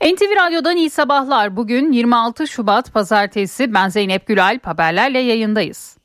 NTV Radyo'dan iyi sabahlar. Bugün 26 Şubat Pazartesi. Ben Zeynep Gülal. Haberlerle yayındayız.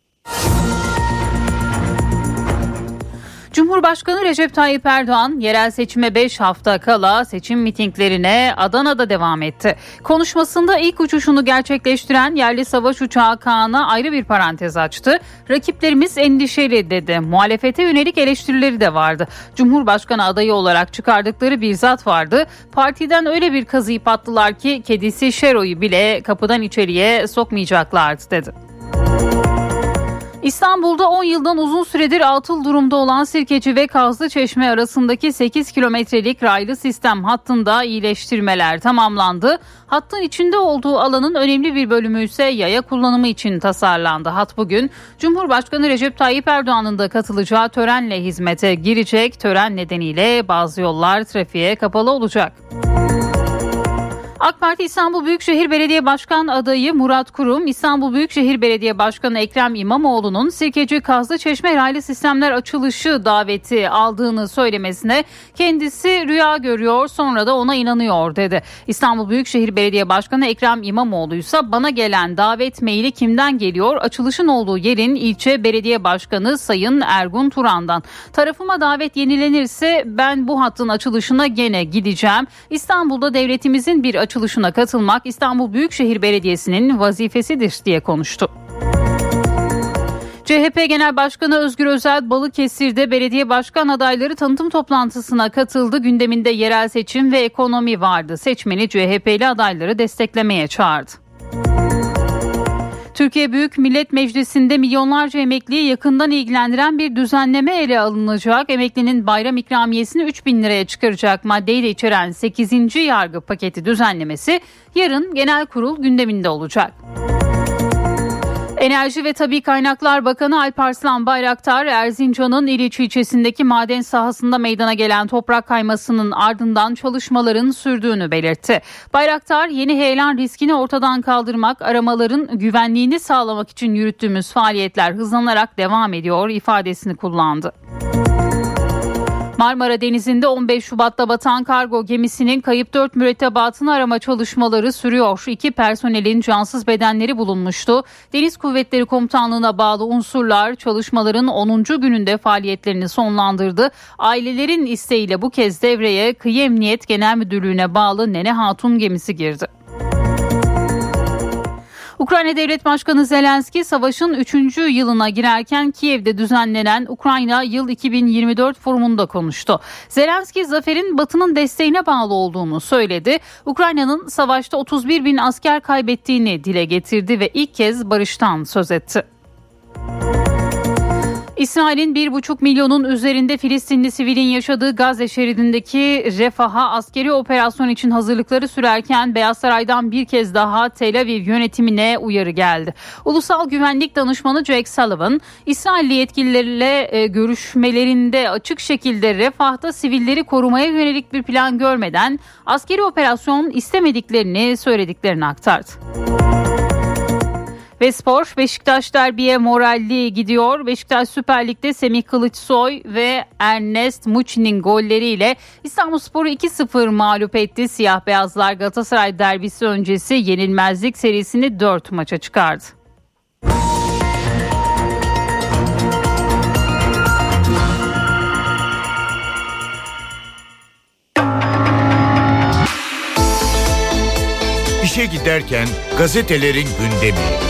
Cumhurbaşkanı Recep Tayyip Erdoğan yerel seçime 5 hafta kala seçim mitinglerine Adana'da devam etti. Konuşmasında ilk uçuşunu gerçekleştiren yerli savaş uçağı Kaan'a ayrı bir parantez açtı. Rakiplerimiz endişeli dedi. Muhalefete yönelik eleştirileri de vardı. Cumhurbaşkanı adayı olarak çıkardıkları bir zat vardı. Partiden öyle bir kazıyı pattılar ki kedisi Şero'yu bile kapıdan içeriye sokmayacaklardı dedi. İstanbul'da 10 yıldan uzun süredir atıl durumda olan Sirkeci ve Kazlı Çeşme arasındaki 8 kilometrelik raylı sistem hattında iyileştirmeler tamamlandı. Hattın içinde olduğu alanın önemli bir bölümü ise yaya kullanımı için tasarlandı. Hat bugün Cumhurbaşkanı Recep Tayyip Erdoğan'ın da katılacağı törenle hizmete girecek. Tören nedeniyle bazı yollar trafiğe kapalı olacak. AK Parti İstanbul Büyükşehir Belediye Başkan adayı Murat Kurum, İstanbul Büyükşehir Belediye Başkanı Ekrem İmamoğlu'nun Sirkeci Kazlı Çeşme raylı sistemler açılışı daveti aldığını söylemesine kendisi rüya görüyor sonra da ona inanıyor dedi. İstanbul Büyükşehir Belediye Başkanı Ekrem İmamoğlu ise bana gelen davet maili kimden geliyor? Açılışın olduğu yerin ilçe belediye başkanı Sayın Ergun Turan'dan. Tarafıma davet yenilenirse ben bu hattın açılışına gene gideceğim. İstanbul'da devletimizin bir açılışına katılmak İstanbul Büyükşehir Belediyesi'nin vazifesidir diye konuştu. CHP Genel Başkanı Özgür Özel Balıkesir'de belediye başkan adayları tanıtım toplantısına katıldı. Gündeminde yerel seçim ve ekonomi vardı. Seçmeni CHP'li adayları desteklemeye çağırdı. Türkiye Büyük Millet Meclisi'nde milyonlarca emekliyi yakından ilgilendiren bir düzenleme ele alınacak. Emeklinin bayram ikramiyesini 3 bin liraya çıkaracak maddeyi de içeren 8. yargı paketi düzenlemesi yarın genel kurul gündeminde olacak. Enerji ve Tabi Kaynaklar Bakanı Alparslan Bayraktar, Erzincan'ın İliç ilçesindeki maden sahasında meydana gelen toprak kaymasının ardından çalışmaların sürdüğünü belirtti. Bayraktar, yeni heyelan riskini ortadan kaldırmak, aramaların güvenliğini sağlamak için yürüttüğümüz faaliyetler hızlanarak devam ediyor ifadesini kullandı. Marmara Denizi'nde 15 Şubat'ta batan kargo gemisinin kayıp 4 mürettebatını arama çalışmaları sürüyor. İki personelin cansız bedenleri bulunmuştu. Deniz Kuvvetleri Komutanlığı'na bağlı unsurlar çalışmaların 10. gününde faaliyetlerini sonlandırdı. Ailelerin isteğiyle bu kez devreye Kıyı Emniyet Genel Müdürlüğü'ne bağlı Nene Hatun gemisi girdi. Ukrayna Devlet Başkanı Zelenski savaşın 3. yılına girerken Kiev'de düzenlenen Ukrayna Yıl 2024 forumunda konuştu. Zelenski zaferin Batı'nın desteğine bağlı olduğunu söyledi. Ukrayna'nın savaşta 31 bin asker kaybettiğini dile getirdi ve ilk kez barıştan söz etti. İsrail'in 1,5 milyonun üzerinde Filistinli sivilin yaşadığı Gazze şeridindeki refaha askeri operasyon için hazırlıkları sürerken Beyaz Saray'dan bir kez daha Tel Aviv yönetimine uyarı geldi. Ulusal Güvenlik Danışmanı Jake Sullivan, İsrailli yetkililerle e, görüşmelerinde açık şekilde refahta sivilleri korumaya yönelik bir plan görmeden askeri operasyon istemediklerini söylediklerini aktardı. Ve spor Beşiktaş derbiye moralli gidiyor. Beşiktaş Süper Lig'de Semih Kılıçsoy ve Ernest Muçi'nin golleriyle İstanbulspor'u 2-0 mağlup etti. Siyah beyazlar Galatasaray derbisi öncesi yenilmezlik serisini 4 maça çıkardı. İşe giderken gazetelerin gündemi.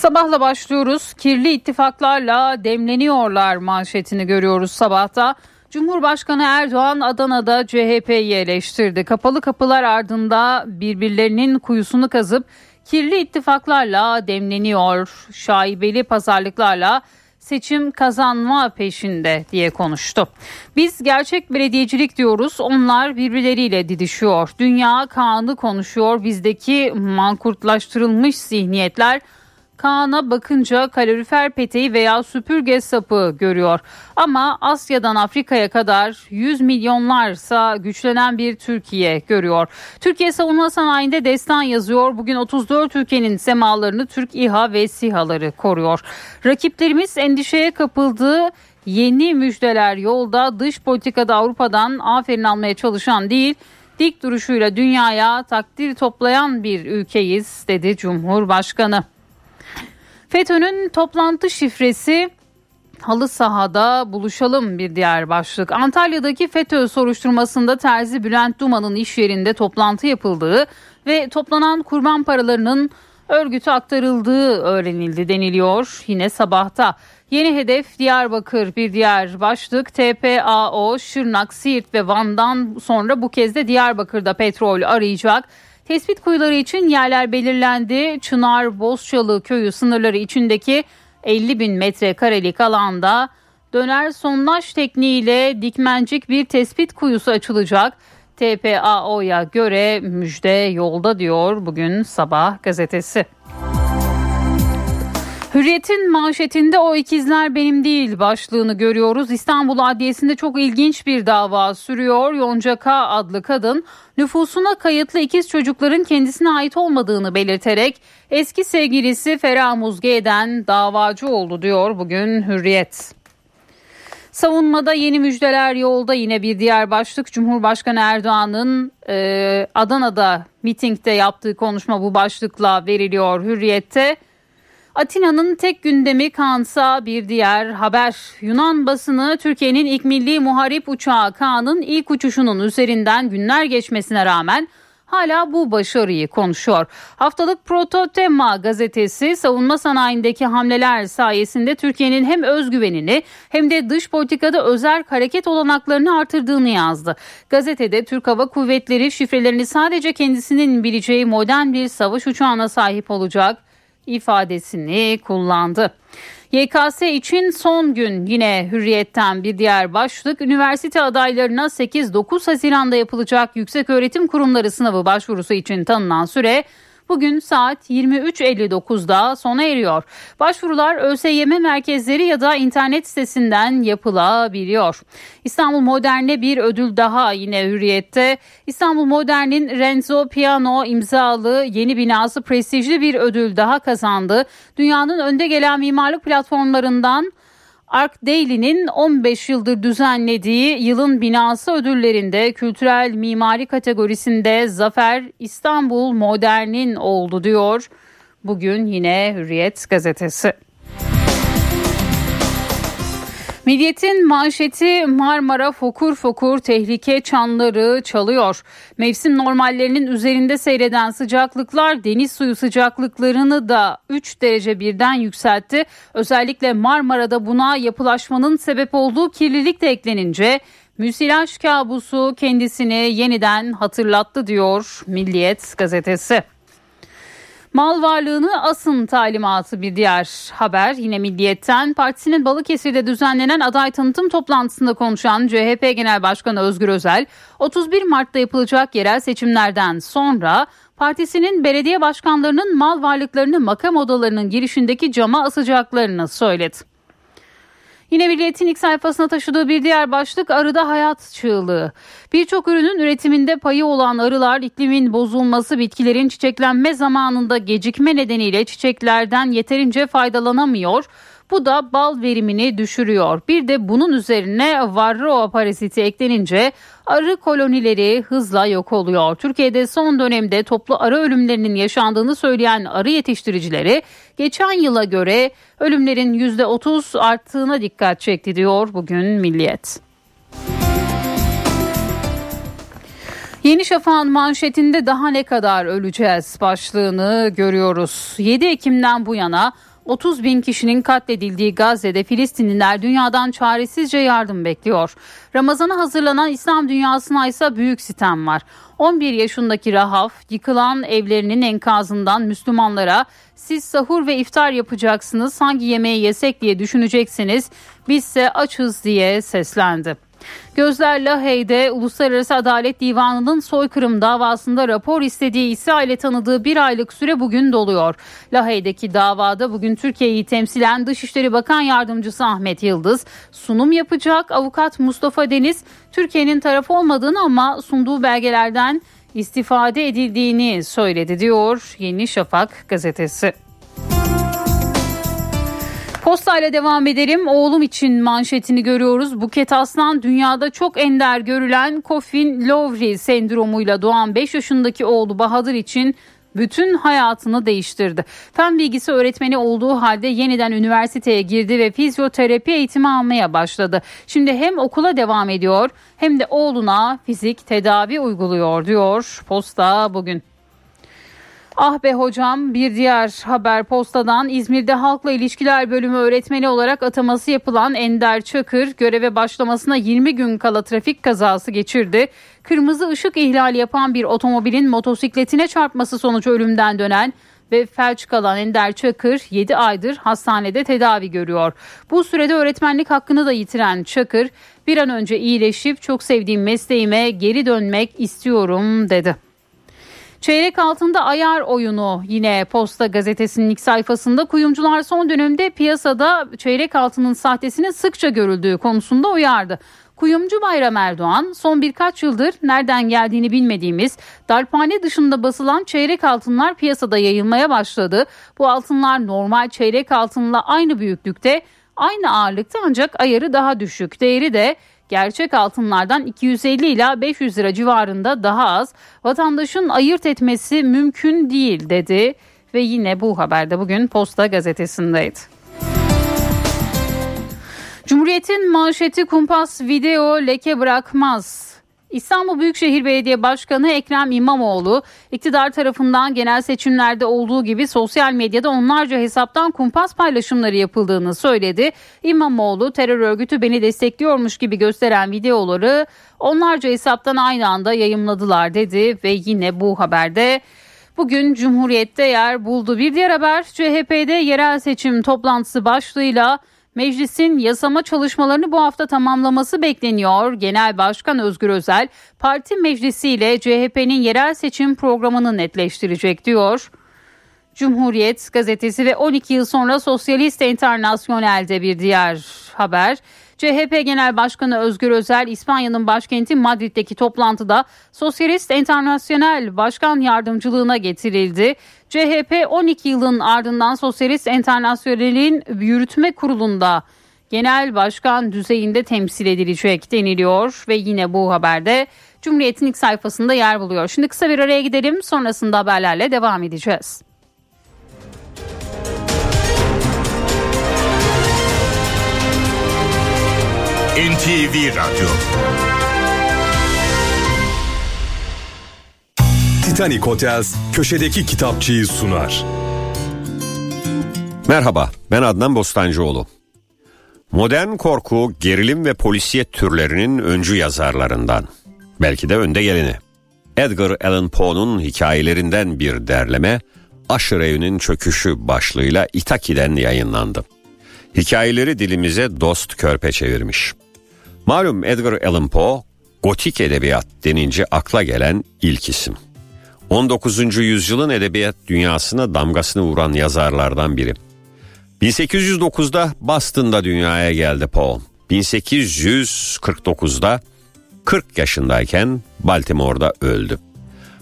Sabahla başlıyoruz. Kirli ittifaklarla demleniyorlar manşetini görüyoruz sabahta. Cumhurbaşkanı Erdoğan Adana'da CHP'yi eleştirdi. Kapalı kapılar ardında birbirlerinin kuyusunu kazıp kirli ittifaklarla demleniyor. Şaibeli pazarlıklarla seçim kazanma peşinde diye konuştu. Biz gerçek belediyecilik diyoruz. Onlar birbirleriyle didişiyor. Dünya Kaan'ı konuşuyor. Bizdeki mankurtlaştırılmış zihniyetler Kaan'a bakınca kalorifer peteği veya süpürge sapı görüyor. Ama Asya'dan Afrika'ya kadar 100 milyonlarsa güçlenen bir Türkiye görüyor. Türkiye savunma sanayinde destan yazıyor. Bugün 34 ülkenin semalarını Türk İHA ve SİHA'ları koruyor. Rakiplerimiz endişeye kapıldığı yeni müjdeler yolda dış politikada Avrupa'dan aferin almaya çalışan değil dik duruşuyla dünyaya takdir toplayan bir ülkeyiz dedi Cumhurbaşkanı. FETÖ'nün toplantı şifresi halı sahada buluşalım bir diğer başlık. Antalya'daki FETÖ soruşturmasında Terzi Bülent Duman'ın iş yerinde toplantı yapıldığı ve toplanan kurban paralarının örgüte aktarıldığı öğrenildi deniliyor yine sabahta. Yeni hedef Diyarbakır bir diğer başlık TPAO, Şırnak, Siirt ve Van'dan sonra bu kez de Diyarbakır'da petrol arayacak. Tespit kuyuları için yerler belirlendi. Çınar Bozçalı köyü sınırları içindeki 50 bin metrekarelik alanda döner sondaj tekniğiyle dikmencik bir tespit kuyusu açılacak. TPAO'ya göre müjde yolda diyor bugün sabah gazetesi. Hürriyet'in manşetinde o ikizler benim değil başlığını görüyoruz. İstanbul Adliyesi'nde çok ilginç bir dava sürüyor. Yonca K adlı kadın nüfusuna kayıtlı ikiz çocukların kendisine ait olmadığını belirterek eski sevgilisi Ferah Muzge'den davacı oldu diyor bugün Hürriyet. Savunmada yeni müjdeler yolda yine bir diğer başlık Cumhurbaşkanı Erdoğan'ın e, Adana'da mitingde yaptığı konuşma bu başlıkla veriliyor Hürriyet'te. Atina'nın tek gündemi Kaan'sa bir diğer haber. Yunan basını Türkiye'nin ilk milli muharip uçağı Kaan'ın ilk uçuşunun üzerinden günler geçmesine rağmen hala bu başarıyı konuşuyor. Haftalık Prototema gazetesi savunma sanayindeki hamleler sayesinde Türkiye'nin hem özgüvenini hem de dış politikada özel hareket olanaklarını artırdığını yazdı. Gazetede Türk Hava Kuvvetleri şifrelerini sadece kendisinin bileceği modern bir savaş uçağına sahip olacak ifadesini kullandı. YKS için son gün yine hürriyetten bir diğer başlık üniversite adaylarına 8-9 Haziran'da yapılacak yüksek öğretim kurumları sınavı başvurusu için tanınan süre bugün saat 23.59'da sona eriyor. Başvurular ÖSYM merkezleri ya da internet sitesinden yapılabiliyor. İstanbul Modern'e bir ödül daha yine hürriyette. İstanbul Modern'in Renzo Piano imzalı yeni binası prestijli bir ödül daha kazandı. Dünyanın önde gelen mimarlık platformlarından Ark Daily'nin 15 yıldır düzenlediği yılın binası ödüllerinde kültürel mimari kategorisinde zafer İstanbul Modern'in oldu diyor. Bugün yine Hürriyet gazetesi. Milliyet'in manşeti Marmara fokur fokur tehlike çanları çalıyor. Mevsim normallerinin üzerinde seyreden sıcaklıklar deniz suyu sıcaklıklarını da 3 derece birden yükseltti. Özellikle Marmara'da buna yapılaşmanın sebep olduğu kirlilik de eklenince müsilaj kabusu kendisini yeniden hatırlattı diyor Milliyet gazetesi. Mal varlığını asın talimatı bir diğer haber yine Milliyet'ten. Partisinin Balıkesir'de düzenlenen aday tanıtım toplantısında konuşan CHP Genel Başkanı Özgür Özel 31 Mart'ta yapılacak yerel seçimlerden sonra partisinin belediye başkanlarının mal varlıklarını makam odalarının girişindeki cama asacaklarını söyledi. Yine Milliyet'in ilk sayfasına taşıdığı bir diğer başlık arıda hayat çığlığı. Birçok ürünün üretiminde payı olan arılar iklimin bozulması bitkilerin çiçeklenme zamanında gecikme nedeniyle çiçeklerden yeterince faydalanamıyor. Bu da bal verimini düşürüyor. Bir de bunun üzerine varroa paraziti eklenince arı kolonileri hızla yok oluyor. Türkiye'de son dönemde toplu arı ölümlerinin yaşandığını söyleyen arı yetiştiricileri geçen yıla göre ölümlerin %30 arttığına dikkat çekti diyor bugün Milliyet. Yeni Şafak'ın manşetinde daha ne kadar öleceğiz başlığını görüyoruz. 7 Ekim'den bu yana 30 bin kişinin katledildiği Gazze'de Filistinliler dünyadan çaresizce yardım bekliyor. Ramazana hazırlanan İslam dünyasına ise büyük sitem var. 11 yaşındaki Rahaf yıkılan evlerinin enkazından Müslümanlara siz sahur ve iftar yapacaksınız hangi yemeği yesek diye düşüneceksiniz bizse açız diye seslendi. Gözler Lahey'de Uluslararası Adalet Divanı'nın soykırım davasında rapor istediği ise ile tanıdığı bir aylık süre bugün doluyor. Lahey'deki davada bugün Türkiye'yi temsilen Dışişleri Bakan Yardımcısı Ahmet Yıldız sunum yapacak. Avukat Mustafa Deniz Türkiye'nin tarafı olmadığını ama sunduğu belgelerden istifade edildiğini söyledi diyor Yeni Şafak gazetesi. Posta ile devam edelim. Oğlum için manşetini görüyoruz. Buket Aslan dünyada çok ender görülen Coffin Lowry sendromuyla doğan 5 yaşındaki oğlu Bahadır için bütün hayatını değiştirdi. Fen bilgisi öğretmeni olduğu halde yeniden üniversiteye girdi ve fizyoterapi eğitimi almaya başladı. Şimdi hem okula devam ediyor hem de oğluna fizik tedavi uyguluyor diyor Posta bugün. Ah be hocam bir diğer haber postadan İzmir'de halkla ilişkiler bölümü öğretmeni olarak ataması yapılan Ender Çakır göreve başlamasına 20 gün kala trafik kazası geçirdi. Kırmızı ışık ihlali yapan bir otomobilin motosikletine çarpması sonucu ölümden dönen ve felç kalan Ender Çakır 7 aydır hastanede tedavi görüyor. Bu sürede öğretmenlik hakkını da yitiren Çakır bir an önce iyileşip çok sevdiğim mesleğime geri dönmek istiyorum dedi. Çeyrek altında ayar oyunu yine Posta Gazetesi'nin ilk sayfasında kuyumcular son dönemde piyasada çeyrek altının sahtesinin sıkça görüldüğü konusunda uyardı. Kuyumcu Bayram Erdoğan son birkaç yıldır nereden geldiğini bilmediğimiz darphane dışında basılan çeyrek altınlar piyasada yayılmaya başladı. Bu altınlar normal çeyrek altınla aynı büyüklükte aynı ağırlıkta ancak ayarı daha düşük. Değeri de gerçek altınlardan 250 ila 500 lira civarında daha az. Vatandaşın ayırt etmesi mümkün değil dedi ve yine bu haberde bugün Posta gazetesindeydi. Cumhuriyet'in manşeti kumpas video leke bırakmaz. İstanbul Büyükşehir Belediye Başkanı Ekrem İmamoğlu iktidar tarafından genel seçimlerde olduğu gibi sosyal medyada onlarca hesaptan kumpas paylaşımları yapıldığını söyledi. İmamoğlu terör örgütü beni destekliyormuş gibi gösteren videoları onlarca hesaptan aynı anda yayımladılar dedi ve yine bu haberde Bugün Cumhuriyet'te yer buldu. Bir diğer haber CHP'de yerel seçim toplantısı başlığıyla Meclisin yasama çalışmalarını bu hafta tamamlaması bekleniyor. Genel Başkan Özgür Özel parti meclisiyle CHP'nin yerel seçim programını netleştirecek diyor. Cumhuriyet gazetesi ve 12 yıl sonra Sosyalist Enternasyonel'de bir diğer haber. CHP Genel Başkanı Özgür Özel İspanya'nın başkenti Madrid'deki toplantıda Sosyalist Enternasyonel Başkan Yardımcılığına getirildi. CHP 12 yılın ardından Sosyalist Enternasyonel'in yürütme kurulunda genel başkan düzeyinde temsil edilecek deniliyor ve yine bu haberde Cumhuriyet'in ilk sayfasında yer buluyor. Şimdi kısa bir araya gidelim sonrasında haberlerle devam edeceğiz. NTV Radyo Titanic Hotels köşedeki kitapçıyı sunar. Merhaba, ben Adnan Bostancıoğlu. Modern korku, gerilim ve polisiyet türlerinin öncü yazarlarından. Belki de önde geleni. Edgar Allan Poe'nun hikayelerinden bir derleme, Aşır Evinin Çöküşü başlığıyla Itaki'den yayınlandı. Hikayeleri dilimize dost körpe çevirmiş. Malum Edgar Allan Poe, gotik edebiyat denince akla gelen ilk isim. 19. yüzyılın edebiyat dünyasına damgasını vuran yazarlardan biri. 1809'da Boston'da dünyaya geldi Poe. 1849'da 40 yaşındayken Baltimore'da öldü.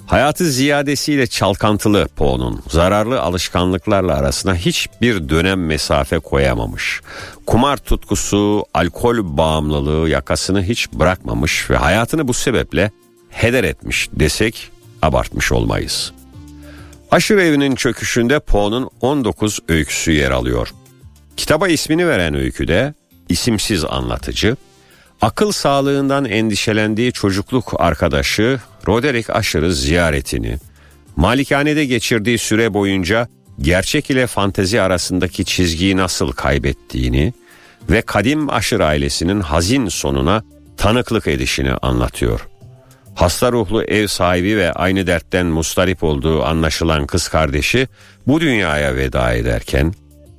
Hayatı ziyadesiyle çalkantılı Poe'nun zararlı alışkanlıklarla arasına hiçbir dönem mesafe koyamamış. Kumar tutkusu, alkol bağımlılığı yakasını hiç bırakmamış ve hayatını bu sebeple heder etmiş desek abartmış olmayız. Aşırı evinin çöküşünde Poe'nun 19 öyküsü yer alıyor. Kitaba ismini veren öyküde isimsiz anlatıcı, akıl sağlığından endişelendiği çocukluk arkadaşı Roderick Asher'ı ziyaretini, malikanede geçirdiği süre boyunca gerçek ile fantezi arasındaki çizgiyi nasıl kaybettiğini ve kadim Asher ailesinin hazin sonuna tanıklık edişini anlatıyor. Hasta ruhlu ev sahibi ve aynı dertten mustarip olduğu anlaşılan kız kardeşi bu dünyaya veda ederken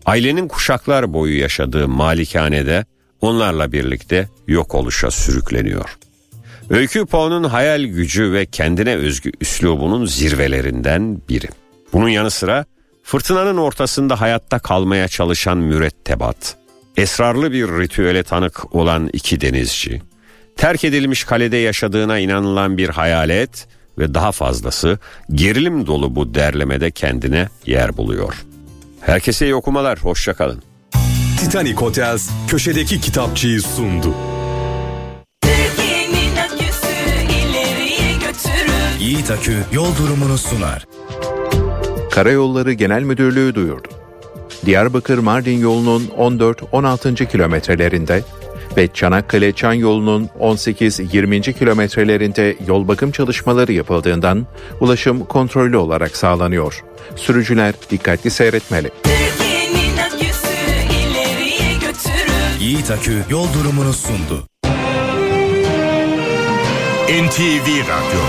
ailenin kuşaklar boyu yaşadığı malikanede onlarla birlikte yok oluşa sürükleniyor. Öykü Poe'nun hayal gücü ve kendine özgü üslubunun zirvelerinden biri. Bunun yanı sıra fırtınanın ortasında hayatta kalmaya çalışan mürettebat, esrarlı bir ritüele tanık olan iki denizci, terk edilmiş kalede yaşadığına inanılan bir hayalet ve daha fazlası gerilim dolu bu derlemede kendine yer buluyor. Herkese iyi okumalar, hoşçakalın. Titanic Hotels köşedeki kitapçıyı sundu. Aküsü. Yiğit Akü yol durumunu sunar. Karayolları Genel Müdürlüğü duyurdu. Diyarbakır-Mardin yolunun 14-16. kilometrelerinde ve Çanakkale-Çan yolunun 18-20. kilometrelerinde yol bakım çalışmaları yapıldığından ulaşım kontrollü olarak sağlanıyor. Sürücüler dikkatli seyretmeli. Yiğit Akü yol durumunu sundu. NTV Radyo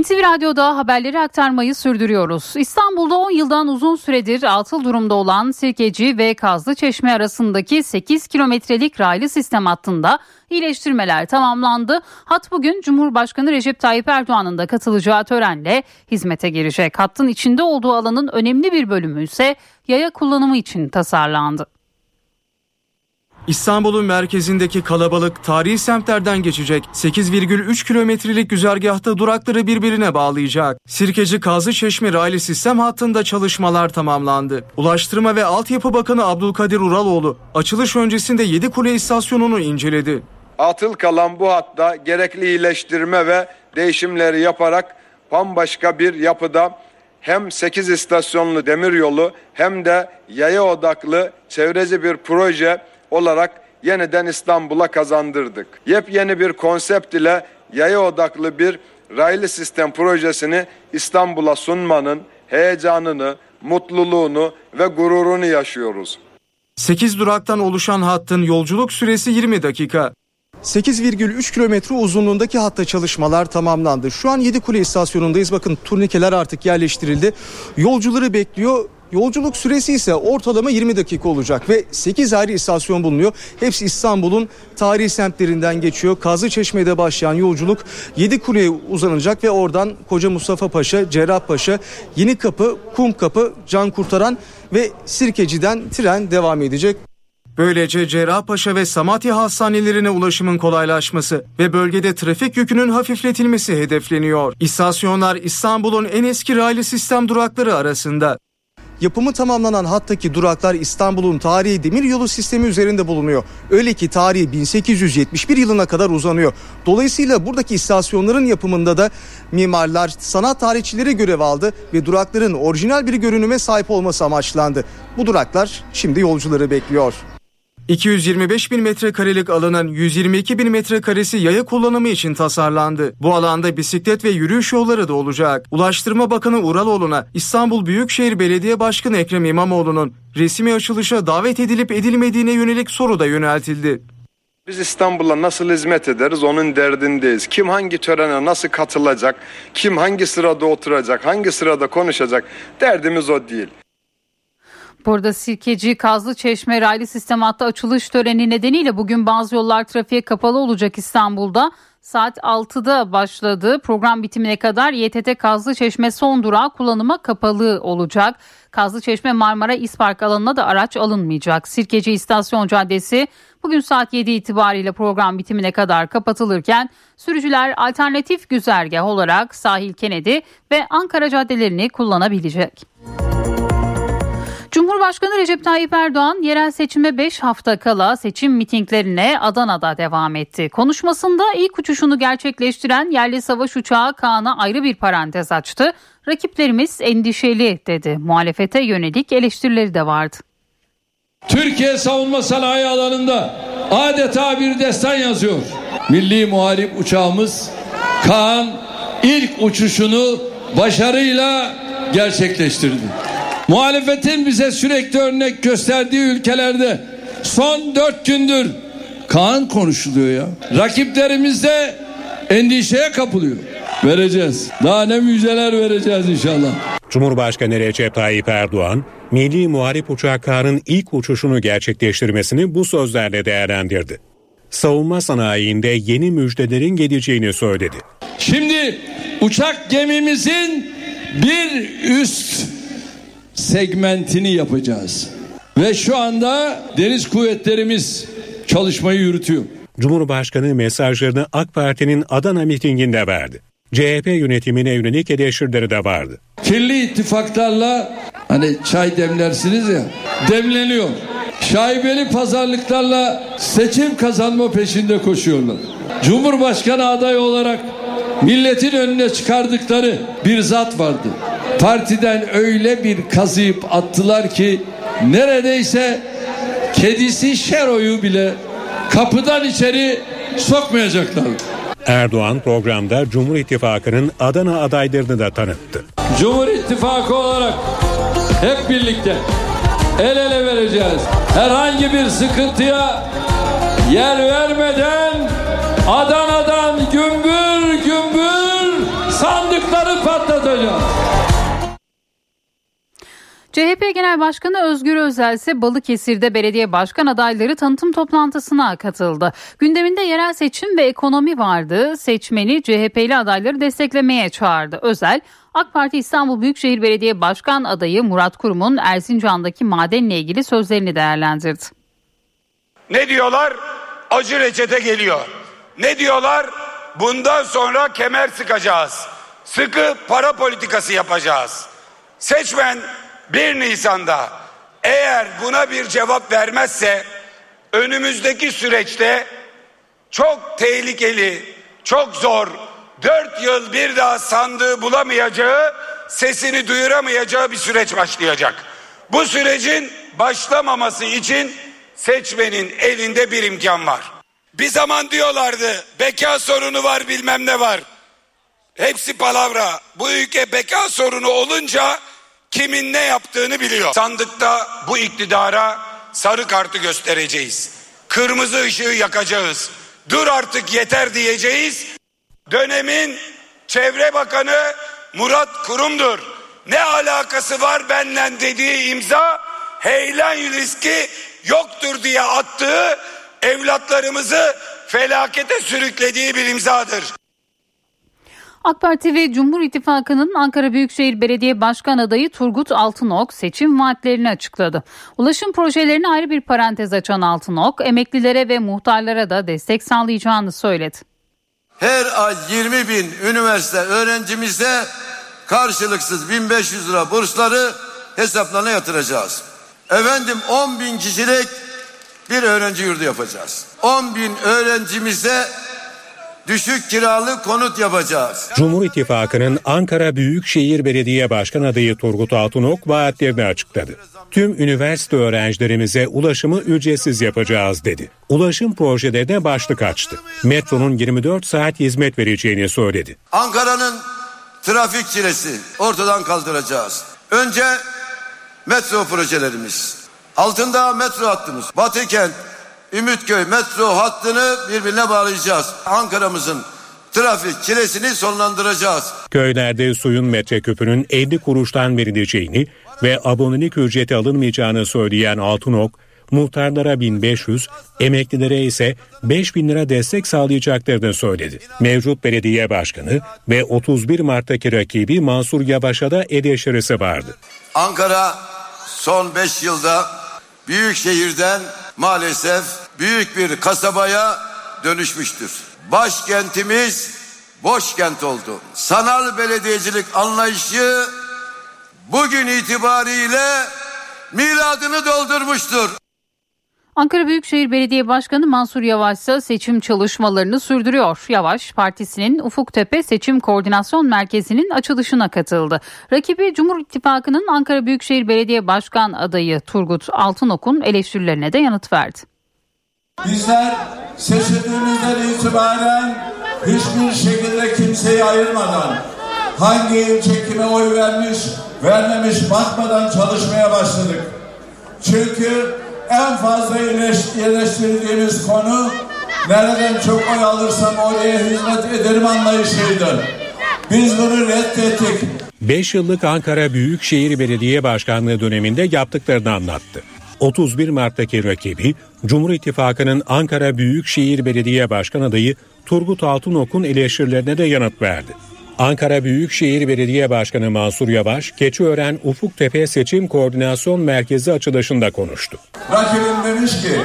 NTV Radyo'da haberleri aktarmayı sürdürüyoruz. İstanbul'da 10 yıldan uzun süredir atıl durumda olan Sirkeci ve Kazlı Çeşme arasındaki 8 kilometrelik raylı sistem hattında iyileştirmeler tamamlandı. Hat bugün Cumhurbaşkanı Recep Tayyip Erdoğan'ın da katılacağı törenle hizmete girecek. Hattın içinde olduğu alanın önemli bir bölümü ise yaya kullanımı için tasarlandı. İstanbul'un merkezindeki kalabalık tarihi semtlerden geçecek. 8,3 kilometrelik güzergahta durakları birbirine bağlayacak. Sirkeci Kazı Çeşme raylı sistem hattında çalışmalar tamamlandı. Ulaştırma ve Altyapı Bakanı Abdülkadir Uraloğlu açılış öncesinde Yedikule istasyonunu inceledi. Atıl kalan bu hatta gerekli iyileştirme ve değişimleri yaparak bambaşka bir yapıda hem 8 istasyonlu demiryolu hem de yaya odaklı çevreci bir proje olarak yeniden İstanbul'a kazandırdık. Yepyeni bir konsept ile yaya odaklı bir raylı sistem projesini İstanbul'a sunmanın heyecanını, mutluluğunu ve gururunu yaşıyoruz. 8 duraktan oluşan hattın yolculuk süresi 20 dakika. 8,3 kilometre uzunluğundaki hatta çalışmalar tamamlandı. Şu an Yedikule istasyonundayız. Bakın turnikeler artık yerleştirildi. Yolcuları bekliyor. Yolculuk süresi ise ortalama 20 dakika olacak ve 8 ayrı istasyon bulunuyor. Hepsi İstanbul'un tarihi semtlerinden geçiyor. Kazı Çeşme'de başlayan yolculuk Yedikule'ye uzanacak ve oradan Koca Mustafa Paşa, Cerrahpaşa, Yeni Kapı, Kum Kapı, Can Kurtaran ve Sirkeci'den tren devam edecek. Böylece Cerrahpaşa ve Samatya hastanelerine ulaşımın kolaylaşması ve bölgede trafik yükünün hafifletilmesi hedefleniyor. İstasyonlar İstanbul'un en eski raylı sistem durakları arasında. Yapımı tamamlanan hattaki duraklar İstanbul'un tarihi demiryolu sistemi üzerinde bulunuyor. Öyle ki tarihi 1871 yılına kadar uzanıyor. Dolayısıyla buradaki istasyonların yapımında da mimarlar, sanat tarihçileri görev aldı ve durakların orijinal bir görünüme sahip olması amaçlandı. Bu duraklar şimdi yolcuları bekliyor. 225 bin metrekarelik alanın 122 bin metrekaresi yaya kullanımı için tasarlandı. Bu alanda bisiklet ve yürüyüş yolları da olacak. Ulaştırma Bakanı Uraloğlu'na İstanbul Büyükşehir Belediye Başkanı Ekrem İmamoğlu'nun resmi açılışa davet edilip edilmediğine yönelik soru da yöneltildi. Biz İstanbul'a nasıl hizmet ederiz onun derdindeyiz. Kim hangi törene nasıl katılacak, kim hangi sırada oturacak, hangi sırada konuşacak derdimiz o değil. Burada Sirkeci Kazlı Çeşme raylı sistem hattı açılış töreni nedeniyle bugün bazı yollar trafiğe kapalı olacak İstanbul'da. Saat 6'da başladı. Program bitimine kadar YTT Kazlı Çeşme son durağı kullanıma kapalı olacak. Kazlı Çeşme Marmara İspark alanına da araç alınmayacak. Sirkeci İstasyon Caddesi bugün saat 7 itibariyle program bitimine kadar kapatılırken sürücüler alternatif güzergah olarak Sahil Kennedy ve Ankara caddelerini kullanabilecek. Cumhurbaşkanı Recep Tayyip Erdoğan yerel seçime 5 hafta kala seçim mitinglerine Adana'da devam etti. Konuşmasında ilk uçuşunu gerçekleştiren yerli savaş uçağı Kaan'a ayrı bir parantez açtı. Rakiplerimiz endişeli dedi. Muhalefete yönelik eleştirileri de vardı. Türkiye savunma sanayi alanında adeta bir destan yazıyor. Milli muharip uçağımız Kaan ilk uçuşunu başarıyla gerçekleştirdi. Muhalefetin bize sürekli örnek gösterdiği ülkelerde son dört gündür Kaan konuşuluyor ya. Rakiplerimiz de endişeye kapılıyor. Vereceğiz. Daha ne müjdeler vereceğiz inşallah. Cumhurbaşkanı Recep Tayyip Erdoğan, Milli Muharip Uçağı K'nın ilk uçuşunu gerçekleştirmesini bu sözlerle değerlendirdi. Savunma sanayinde yeni müjdelerin geleceğini söyledi. Şimdi uçak gemimizin bir üst segmentini yapacağız. Ve şu anda deniz kuvvetlerimiz çalışmayı yürütüyor. Cumhurbaşkanı mesajlarını AK Parti'nin Adana mitinginde verdi. CHP yönetimine yönelik eleştirileri de vardı. Kirli ittifaklarla hani çay demlersiniz ya demleniyor. Şaibeli pazarlıklarla seçim kazanma peşinde koşuyorlar. Cumhurbaşkanı adayı olarak milletin önüne çıkardıkları bir zat vardı. Partiden öyle bir kazıyıp attılar ki neredeyse kedisi Şero'yu bile kapıdan içeri sokmayacaklar. Erdoğan programda Cumhur İttifakı'nın Adana adaylarını da tanıttı. Cumhur İttifakı olarak hep birlikte el ele vereceğiz. Herhangi bir sıkıntıya yer vermeden Adana'dan patlatacağız. CHP Genel Başkanı Özgür Özel ise Balıkesir'de belediye başkan adayları tanıtım toplantısına katıldı. Gündeminde yerel seçim ve ekonomi vardı. Seçmeni CHP'li adayları desteklemeye çağırdı. Özel, AK Parti İstanbul Büyükşehir Belediye Başkan adayı Murat Kurum'un Erzincan'daki madenle ilgili sözlerini değerlendirdi. Ne diyorlar? Acı reçete geliyor. Ne diyorlar? Bundan sonra kemer sıkacağız. Sıkı para politikası yapacağız. Seçmen 1 Nisan'da eğer buna bir cevap vermezse önümüzdeki süreçte çok tehlikeli, çok zor, 4 yıl bir daha sandığı bulamayacağı, sesini duyuramayacağı bir süreç başlayacak. Bu sürecin başlamaması için seçmenin elinde bir imkan var. Bir zaman diyorlardı beka sorunu var bilmem ne var. Hepsi palavra. Bu ülke beka sorunu olunca kimin ne yaptığını biliyor. Sandıkta bu iktidara sarı kartı göstereceğiz. Kırmızı ışığı yakacağız. Dur artık yeter diyeceğiz. Dönemin Çevre Bakanı Murat Kurum'dur. Ne alakası var benden dediği imza heyelan riski yoktur diye attığı evlatlarımızı felakete sürüklediği bir imzadır. AK Parti ve Cumhur İttifakı'nın Ankara Büyükşehir Belediye Başkan adayı Turgut Altınok seçim vaatlerini açıkladı. Ulaşım projelerine ayrı bir parantez açan Altınok, emeklilere ve muhtarlara da destek sağlayacağını söyledi. Her ay 20 bin üniversite öğrencimize karşılıksız 1500 lira bursları hesaplarına yatıracağız. Efendim 10 bin kişilik bir öğrenci yurdu yapacağız. 10 bin öğrencimize düşük kiralı konut yapacağız. Cumhur İttifakı'nın Ankara Büyükşehir Belediye Başkan adayı Turgut Altınok vaatlerini açıkladı. Tüm üniversite öğrencilerimize ulaşımı ücretsiz yapacağız dedi. Ulaşım projelerine başlık açtı. Metronun 24 saat hizmet vereceğini söyledi. Ankara'nın trafik çilesi ortadan kaldıracağız. Önce metro projelerimiz. Altında metro hattımız. Batıkent, Ümitköy metro hattını birbirine bağlayacağız. Ankara'mızın trafik çilesini sonlandıracağız. Köylerde suyun metreküpünün 50 kuruştan verileceğini ve abonelik ücreti alınmayacağını söyleyen Altınok, muhtarlara 1500, emeklilere ise 5000 lira destek sağlayacaklarını söyledi. Mevcut belediye başkanı ve 31 Mart'taki rakibi Mansur Yavaş'a da eleştirisi vardı. Ankara son 5 yılda büyük şehirden maalesef büyük bir kasabaya dönüşmüştür. Başkentimiz boş kent oldu. Sanal belediyecilik anlayışı bugün itibariyle miladını doldurmuştur. Ankara Büyükşehir Belediye Başkanı Mansur Yavaş ise seçim çalışmalarını sürdürüyor. Yavaş, partisinin Ufuktepe Seçim Koordinasyon Merkezi'nin açılışına katıldı. Rakibi Cumhur İttifakı'nın Ankara Büyükşehir Belediye Başkan adayı Turgut Altınok'un eleştirilerine de yanıt verdi. Bizler seçildiğimizden itibaren hiçbir şekilde kimseyi ayırmadan hangi ilçe kime oy vermiş vermemiş bakmadan çalışmaya başladık. Çünkü en fazla eleştirdiğimiz konu nereden çok oy alırsam oraya hizmet ederim anlayışıydı. Biz bunu reddettik. 5 yıllık Ankara Büyükşehir Belediye Başkanlığı döneminde yaptıklarını anlattı. 31 Mart'taki rakibi Cumhur İttifakı'nın Ankara Büyükşehir Belediye Başkan adayı Turgut Altınok'un eleştirilerine de yanıt verdi. Ankara Büyükşehir Belediye Başkanı Mansur Yavaş, Keçiören Ufuktepe Seçim Koordinasyon Merkezi açılışında konuştu. Rakibim demiş ki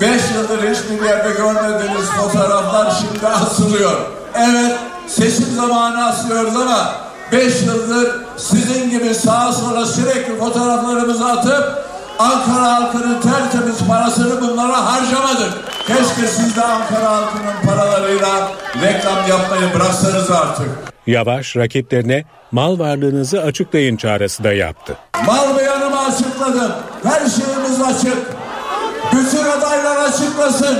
5 yıldır hiçbir yerde görmediğiniz fotoğraflar şimdi asılıyor. Evet seçim zamanı asıyoruz ama 5 yıldır sizin gibi sağa sola sürekli fotoğraflarımızı atıp Ankara halkının tertemiz parasını bunlara harcamadık. Keşke siz de Ankara halkının paralarıyla reklam yapmayı bıraksanız artık. Yavaş rakiplerine mal varlığınızı açıklayın çağrısı da yaptı. Mal beyanımı açıkladım. Her şeyimiz açık. Bütün adaylar açıklasın.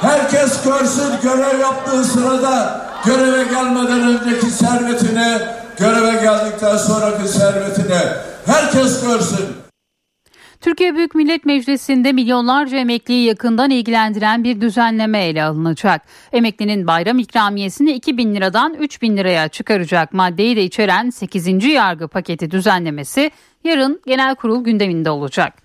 Herkes görsün görev yaptığı sırada göreve gelmeden önceki servetini, göreve geldikten sonraki servetini herkes görsün. Türkiye Büyük Millet Meclisi'nde milyonlarca emekliyi yakından ilgilendiren bir düzenleme ele alınacak. Emeklinin bayram ikramiyesini 2 bin liradan 3 bin liraya çıkaracak maddeyi de içeren 8. yargı paketi düzenlemesi yarın genel kurul gündeminde olacak.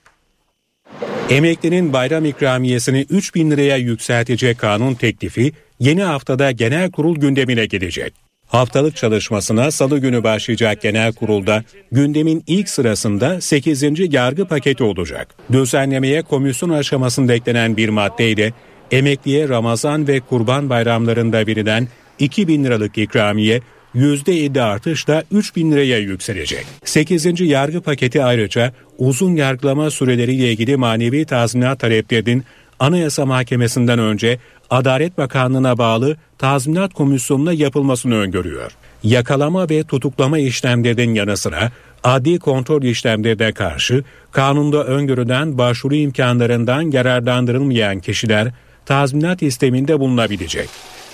Emeklinin bayram ikramiyesini 3 bin liraya yükseltecek kanun teklifi yeni haftada genel kurul gündemine gelecek. Haftalık çalışmasına salı günü başlayacak genel kurulda gündemin ilk sırasında 8. yargı paketi olacak. Düzenlemeye komisyon aşamasında eklenen bir maddeyle emekliye Ramazan ve Kurban bayramlarında verilen 2 bin liralık ikramiye %7 artışla 3 bin liraya yükselecek. 8. yargı paketi ayrıca uzun yargılama süreleriyle ilgili manevi tazminat taleplerinin Anayasa Mahkemesi'nden önce Adalet Bakanlığı'na bağlı tazminat komisyonuna yapılmasını öngörüyor. Yakalama ve tutuklama işlemlerinin yanı sıra adli kontrol işlemlerine karşı kanunda öngörülen başvuru imkanlarından yararlandırılmayan kişiler tazminat isteminde bulunabilecek.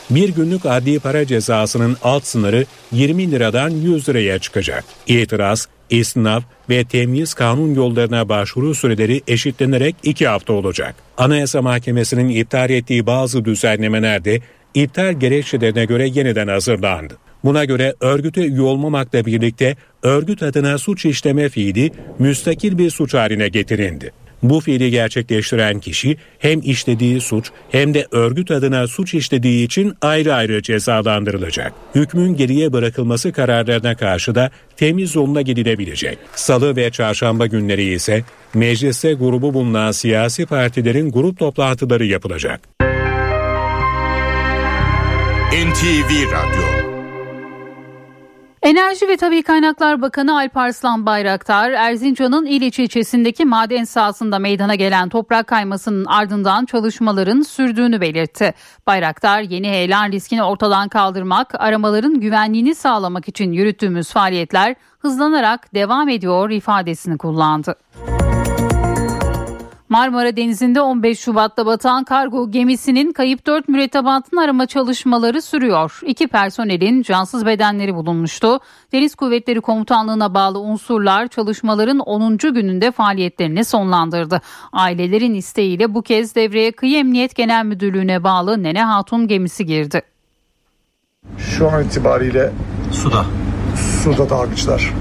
Bir günlük adli para cezasının alt sınırı 20 liradan 100 liraya çıkacak. İtiraz, istinaf ve temyiz kanun yollarına başvuru süreleri eşitlenerek 2 hafta olacak. Anayasa Mahkemesi'nin iptal ettiği bazı düzenlemeler de iptal gerekçelerine göre yeniden hazırlandı. Buna göre örgüte üye olmamakla birlikte örgüt adına suç işleme fiili müstakil bir suç haline getirildi. Bu fiili gerçekleştiren kişi hem işlediği suç hem de örgüt adına suç işlediği için ayrı ayrı cezalandırılacak. Hükmün geriye bırakılması kararlarına karşı da temiz yoluna gidilebilecek. Salı ve çarşamba günleri ise mecliste grubu bulunan siyasi partilerin grup toplantıları yapılacak. NTV Radyo Enerji ve Tabi Kaynaklar Bakanı Alparslan Bayraktar, Erzincan'ın İliç ilçesindeki maden sahasında meydana gelen toprak kaymasının ardından çalışmaların sürdüğünü belirtti. Bayraktar, yeni heyelan riskini ortadan kaldırmak, aramaların güvenliğini sağlamak için yürüttüğümüz faaliyetler hızlanarak devam ediyor ifadesini kullandı. Marmara Denizi'nde 15 Şubat'ta batan kargo gemisinin kayıp 4 mürettebatın arama çalışmaları sürüyor. İki personelin cansız bedenleri bulunmuştu. Deniz Kuvvetleri Komutanlığı'na bağlı unsurlar çalışmaların 10. gününde faaliyetlerini sonlandırdı. Ailelerin isteğiyle bu kez devreye Kıyı Emniyet Genel Müdürlüğü'ne bağlı Nene Hatun gemisi girdi. Şu an itibariyle Suda. suda dalgıçlar.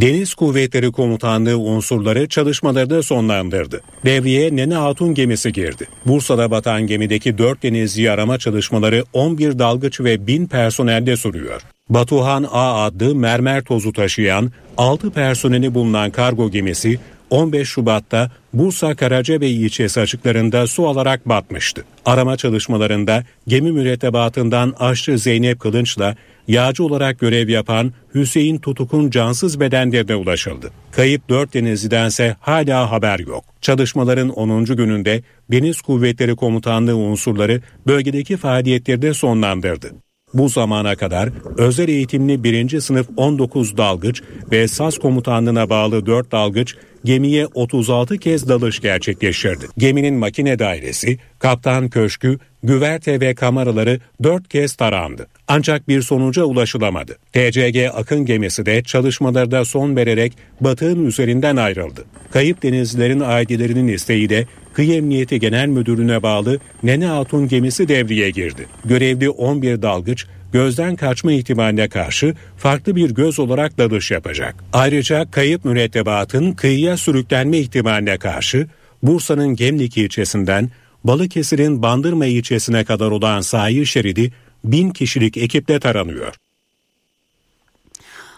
Deniz Kuvvetleri Komutanlığı unsurları çalışmalarını sonlandırdı. Devreye Nene Hatun gemisi girdi. Bursa'da batan gemideki 4 denizci arama çalışmaları 11 dalgıç ve 1000 personelde sürüyor. Batuhan A adlı mermer tozu taşıyan 6 personeli bulunan kargo gemisi 15 Şubat'ta Bursa Karacabey ilçesi açıklarında su alarak batmıştı. Arama çalışmalarında gemi mürettebatından aşçı Zeynep Kılınç'la yağcı olarak görev yapan Hüseyin Tutuk'un cansız bedenlerine ulaşıldı. Kayıp 4 denizlidense hala haber yok. Çalışmaların 10. gününde Deniz Kuvvetleri Komutanlığı unsurları bölgedeki faaliyetleri de sonlandırdı. Bu zamana kadar özel eğitimli 1. sınıf 19 dalgıç ve SAS komutanlığına bağlı 4 dalgıç gemiye 36 kez dalış gerçekleştirdi. Geminin makine dairesi, kaptan köşkü, güverte ve kameraları 4 kez tarandı. Ancak bir sonuca ulaşılamadı. TCG Akın gemisi de çalışmalarda son vererek batığın üzerinden ayrıldı. Kayıp denizcilerin ailelerinin isteğiyle Kıyı Emniyeti Genel Müdürlüğü'ne bağlı Nene Hatun gemisi devreye girdi. Görevli 11 dalgıç gözden kaçma ihtimaline karşı farklı bir göz olarak dalış yapacak. Ayrıca kayıp mürettebatın kıyıya sürüklenme ihtimaline karşı Bursa'nın Gemlik ilçesinden Balıkesir'in Bandırma ilçesine kadar olan sahil şeridi bin kişilik ekiple taranıyor.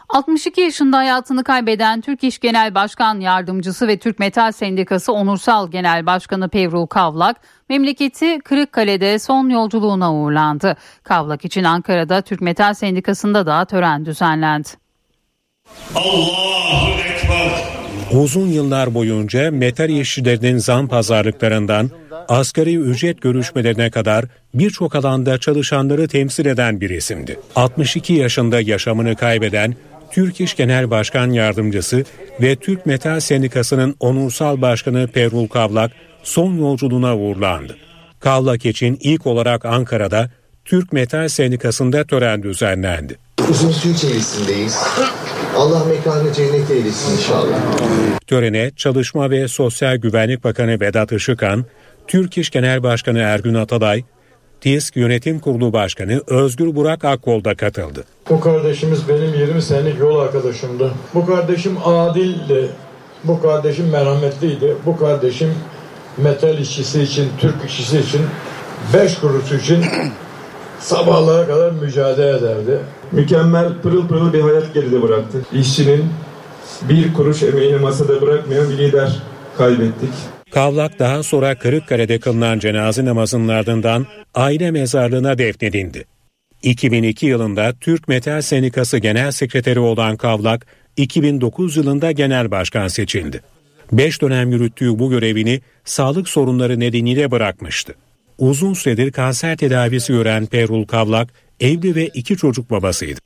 62 yaşında hayatını kaybeden Türk İş Genel Başkan Yardımcısı ve Türk Metal Sendikası Onursal Genel Başkanı Pevrul Kavlak, memleketi Kırıkkale'de son yolculuğuna uğurlandı. Kavlak için Ankara'da Türk Metal Sendikası'nda da tören düzenlendi. Allahu Ekber. Uzun yıllar boyunca metal işçilerinin zam pazarlıklarından asgari ücret görüşmelerine kadar birçok alanda çalışanları temsil eden bir isimdi. 62 yaşında yaşamını kaybeden Türk İş Genel Başkan Yardımcısı ve Türk Metal Sendikası'nın onursal başkanı Perul Kavlak son yolculuğuna uğurlandı. Kavlak için ilk olarak Ankara'da Türk Metal Sendikası'nda tören düzenlendi. Uzun su içerisindeyiz. Allah mekanı cennet eylesin inşallah. Törene Çalışma ve Sosyal Güvenlik Bakanı Vedat Işıkhan, Türk İş Genel Başkanı Ergün Atalay, TİSK Yönetim Kurulu Başkanı Özgür Burak Akkol da katıldı. Bu kardeşimiz benim 20 senelik yol arkadaşımdı. Bu kardeşim adildi. Bu kardeşim merhametliydi. Bu kardeşim metal işçisi için, Türk işçisi için, 5 kuruş için sabahlara kadar mücadele ederdi. Mükemmel pırıl pırıl bir hayat geride bıraktı. İşçinin bir kuruş emeğini masada bırakmayan bir lider kaybettik. Kavlak daha sonra Kırıkkale'de kılınan cenaze namazının ardından aile mezarlığına defnedildi. 2002 yılında Türk Metal Sendikası Genel Sekreteri olan Kavlak, 2009 yılında genel başkan seçildi. 5 dönem yürüttüğü bu görevini sağlık sorunları nedeniyle bırakmıştı. Uzun süredir kanser tedavisi gören Perul Kavlak, evli ve iki çocuk babasıydı.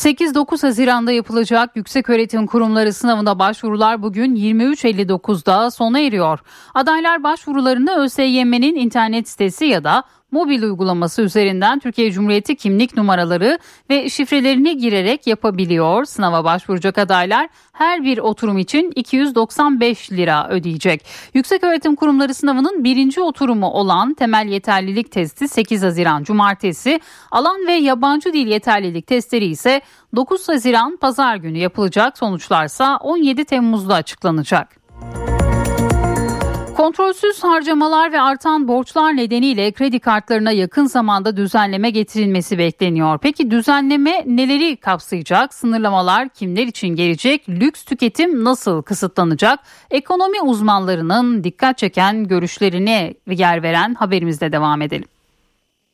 8-9 Haziran'da yapılacak Yükseköğretim Kurumları sınavına başvurular bugün 23.59'da sona eriyor. Adaylar başvurularını ÖSYM'nin internet sitesi ya da mobil uygulaması üzerinden Türkiye Cumhuriyeti kimlik numaraları ve şifrelerini girerek yapabiliyor. Sınava başvuracak adaylar her bir oturum için 295 lira ödeyecek. Yükseköğretim Kurumları sınavının birinci oturumu olan temel yeterlilik testi 8 Haziran Cumartesi, alan ve yabancı dil yeterlilik testleri ise 9 Haziran Pazar günü yapılacak sonuçlarsa 17 Temmuz'da açıklanacak. Kontrolsüz harcamalar ve artan borçlar nedeniyle kredi kartlarına yakın zamanda düzenleme getirilmesi bekleniyor. Peki düzenleme neleri kapsayacak? Sınırlamalar kimler için gelecek? Lüks tüketim nasıl kısıtlanacak? Ekonomi uzmanlarının dikkat çeken görüşlerine yer veren haberimizde devam edelim.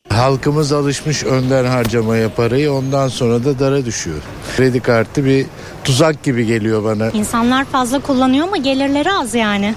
Halkımız alışmış önden harcamaya parayı ondan sonra da dara düşüyor. Kredi kartı bir tuzak gibi geliyor bana. İnsanlar fazla kullanıyor ama gelirleri az yani.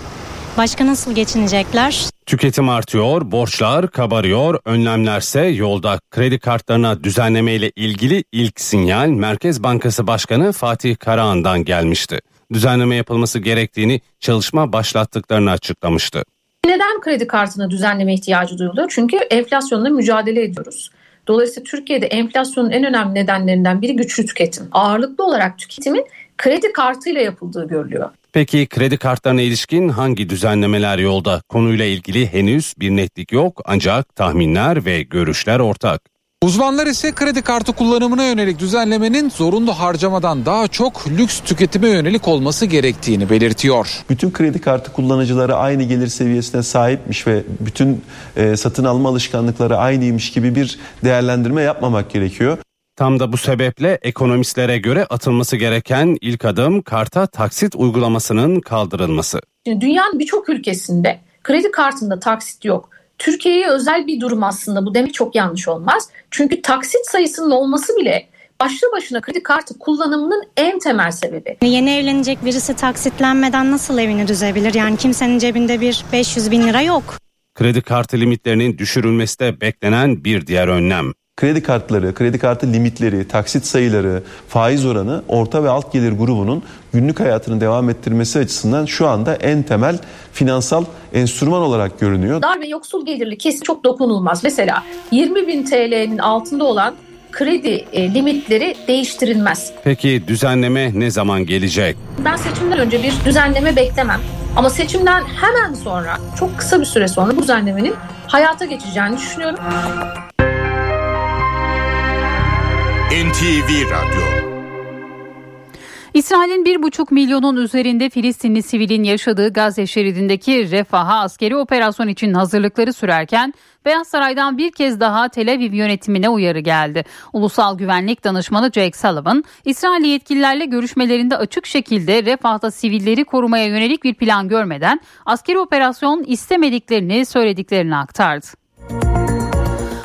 Başka nasıl geçinecekler? Tüketim artıyor, borçlar kabarıyor, önlemlerse yolda. Kredi kartlarına düzenleme ile ilgili ilk sinyal Merkez Bankası Başkanı Fatih Karahan'dan gelmişti. Düzenleme yapılması gerektiğini çalışma başlattıklarını açıklamıştı. Neden kredi kartına düzenleme ihtiyacı duyuluyor? Çünkü enflasyonla mücadele ediyoruz. Dolayısıyla Türkiye'de enflasyonun en önemli nedenlerinden biri güçlü tüketim. Ağırlıklı olarak tüketimin kredi kartıyla yapıldığı görülüyor. Peki kredi kartlarına ilişkin hangi düzenlemeler yolda? Konuyla ilgili henüz bir netlik yok ancak tahminler ve görüşler ortak. Uzmanlar ise kredi kartı kullanımına yönelik düzenlemenin zorunlu harcamadan daha çok lüks tüketime yönelik olması gerektiğini belirtiyor. Bütün kredi kartı kullanıcıları aynı gelir seviyesine sahipmiş ve bütün e, satın alma alışkanlıkları aynıymış gibi bir değerlendirme yapmamak gerekiyor. Tam da bu sebeple ekonomistlere göre atılması gereken ilk adım karta taksit uygulamasının kaldırılması. Şimdi dünyanın birçok ülkesinde kredi kartında taksit yok. Türkiye'ye özel bir durum aslında bu demek çok yanlış olmaz. Çünkü taksit sayısının olması bile başlı başına kredi kartı kullanımının en temel sebebi. Yeni evlenecek birisi taksitlenmeden nasıl evini düzebilir? Yani kimsenin cebinde bir 500 bin lira yok. Kredi kartı limitlerinin düşürülmesi de beklenen bir diğer önlem. Kredi kartları, kredi kartı limitleri, taksit sayıları, faiz oranı orta ve alt gelir grubunun günlük hayatını devam ettirmesi açısından şu anda en temel finansal enstrüman olarak görünüyor. Dar ve yoksul gelirli kesim çok dokunulmaz. Mesela 20 bin TL'nin altında olan kredi e, limitleri değiştirilmez. Peki düzenleme ne zaman gelecek? Ben seçimden önce bir düzenleme beklemem. Ama seçimden hemen sonra çok kısa bir süre sonra bu düzenlemenin hayata geçeceğini düşünüyorum. NTV Radyo İsrail'in bir buçuk milyonun üzerinde Filistinli sivilin yaşadığı Gazze şeridindeki refaha askeri operasyon için hazırlıkları sürerken Beyaz Saray'dan bir kez daha Tel Aviv yönetimine uyarı geldi. Ulusal Güvenlik Danışmanı Jake Sullivan, İsrail yetkililerle görüşmelerinde açık şekilde refahta sivilleri korumaya yönelik bir plan görmeden askeri operasyon istemediklerini söylediklerini aktardı.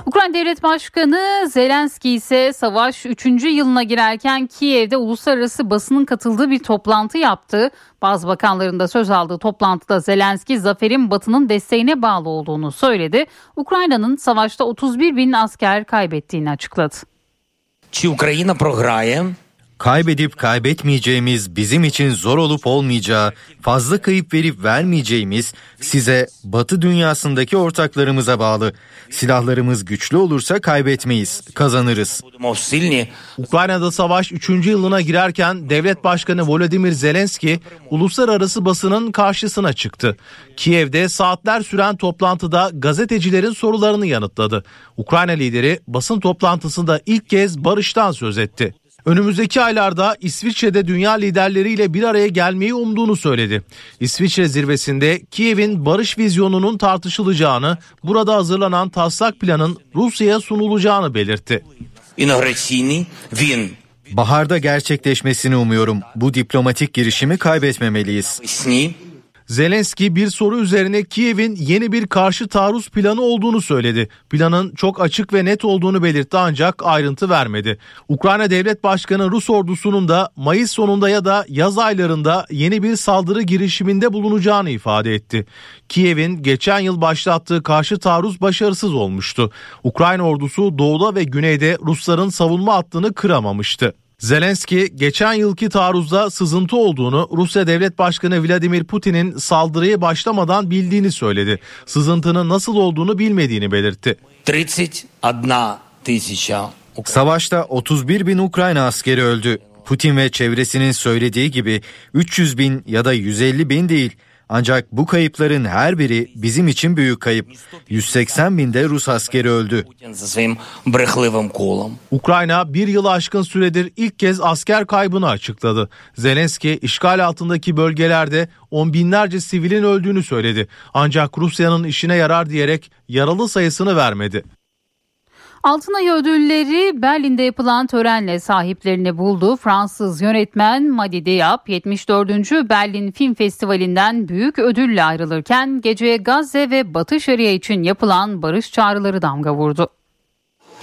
Ukrayna Devlet Başkanı Zelenski ise savaş 3. yılına girerken Kiev'de uluslararası basının katıldığı bir toplantı yaptı. Bazı bakanların da söz aldığı toplantıda Zelenski zaferin Batı'nın desteğine bağlı olduğunu söyledi. Ukrayna'nın savaşta 31 bin asker kaybettiğini açıkladı. Чи Україна програє? Kaybedip kaybetmeyeceğimiz, bizim için zor olup olmayacağı, fazla kayıp verip vermeyeceğimiz size Batı dünyasındaki ortaklarımıza bağlı. Silahlarımız güçlü olursa kaybetmeyiz, kazanırız. Ukrayna'da savaş 3. yılına girerken devlet başkanı Volodymyr Zelenski uluslararası basının karşısına çıktı. Kiev'de saatler süren toplantıda gazetecilerin sorularını yanıtladı. Ukrayna lideri basın toplantısında ilk kez barıştan söz etti önümüzdeki aylarda İsviçre'de dünya liderleriyle bir araya gelmeyi umduğunu söyledi. İsviçre zirvesinde Kiev'in barış vizyonunun tartışılacağını, burada hazırlanan taslak planın Rusya'ya sunulacağını belirtti. Baharda gerçekleşmesini umuyorum. Bu diplomatik girişimi kaybetmemeliyiz. Zelenski bir soru üzerine Kiev'in yeni bir karşı taarruz planı olduğunu söyledi. Planın çok açık ve net olduğunu belirtti ancak ayrıntı vermedi. Ukrayna Devlet Başkanı Rus ordusunun da Mayıs sonunda ya da yaz aylarında yeni bir saldırı girişiminde bulunacağını ifade etti. Kiev'in geçen yıl başlattığı karşı taarruz başarısız olmuştu. Ukrayna ordusu doğuda ve güneyde Rusların savunma hattını kıramamıştı. Zelenski geçen yılki taarruzda sızıntı olduğunu Rusya Devlet Başkanı Vladimir Putin'in saldırıyı başlamadan bildiğini söyledi. Sızıntının nasıl olduğunu bilmediğini belirtti. 31 Savaşta 31 bin Ukrayna askeri öldü. Putin ve çevresinin söylediği gibi 300 bin ya da 150 bin değil ancak bu kayıpların her biri bizim için büyük kayıp. 180 binde Rus askeri öldü. Ukrayna bir yılı aşkın süredir ilk kez asker kaybını açıkladı. Zelenski işgal altındaki bölgelerde on binlerce sivilin öldüğünü söyledi. Ancak Rusya'nın işine yarar diyerek yaralı sayısını vermedi. Altınay ödülleri Berlin'de yapılan törenle sahiplerini buldu. Fransız yönetmen Madi Diab 74. Berlin Film Festivali'nden büyük ödülle ayrılırken geceye Gazze ve Batı Şeria için yapılan barış çağrıları damga vurdu.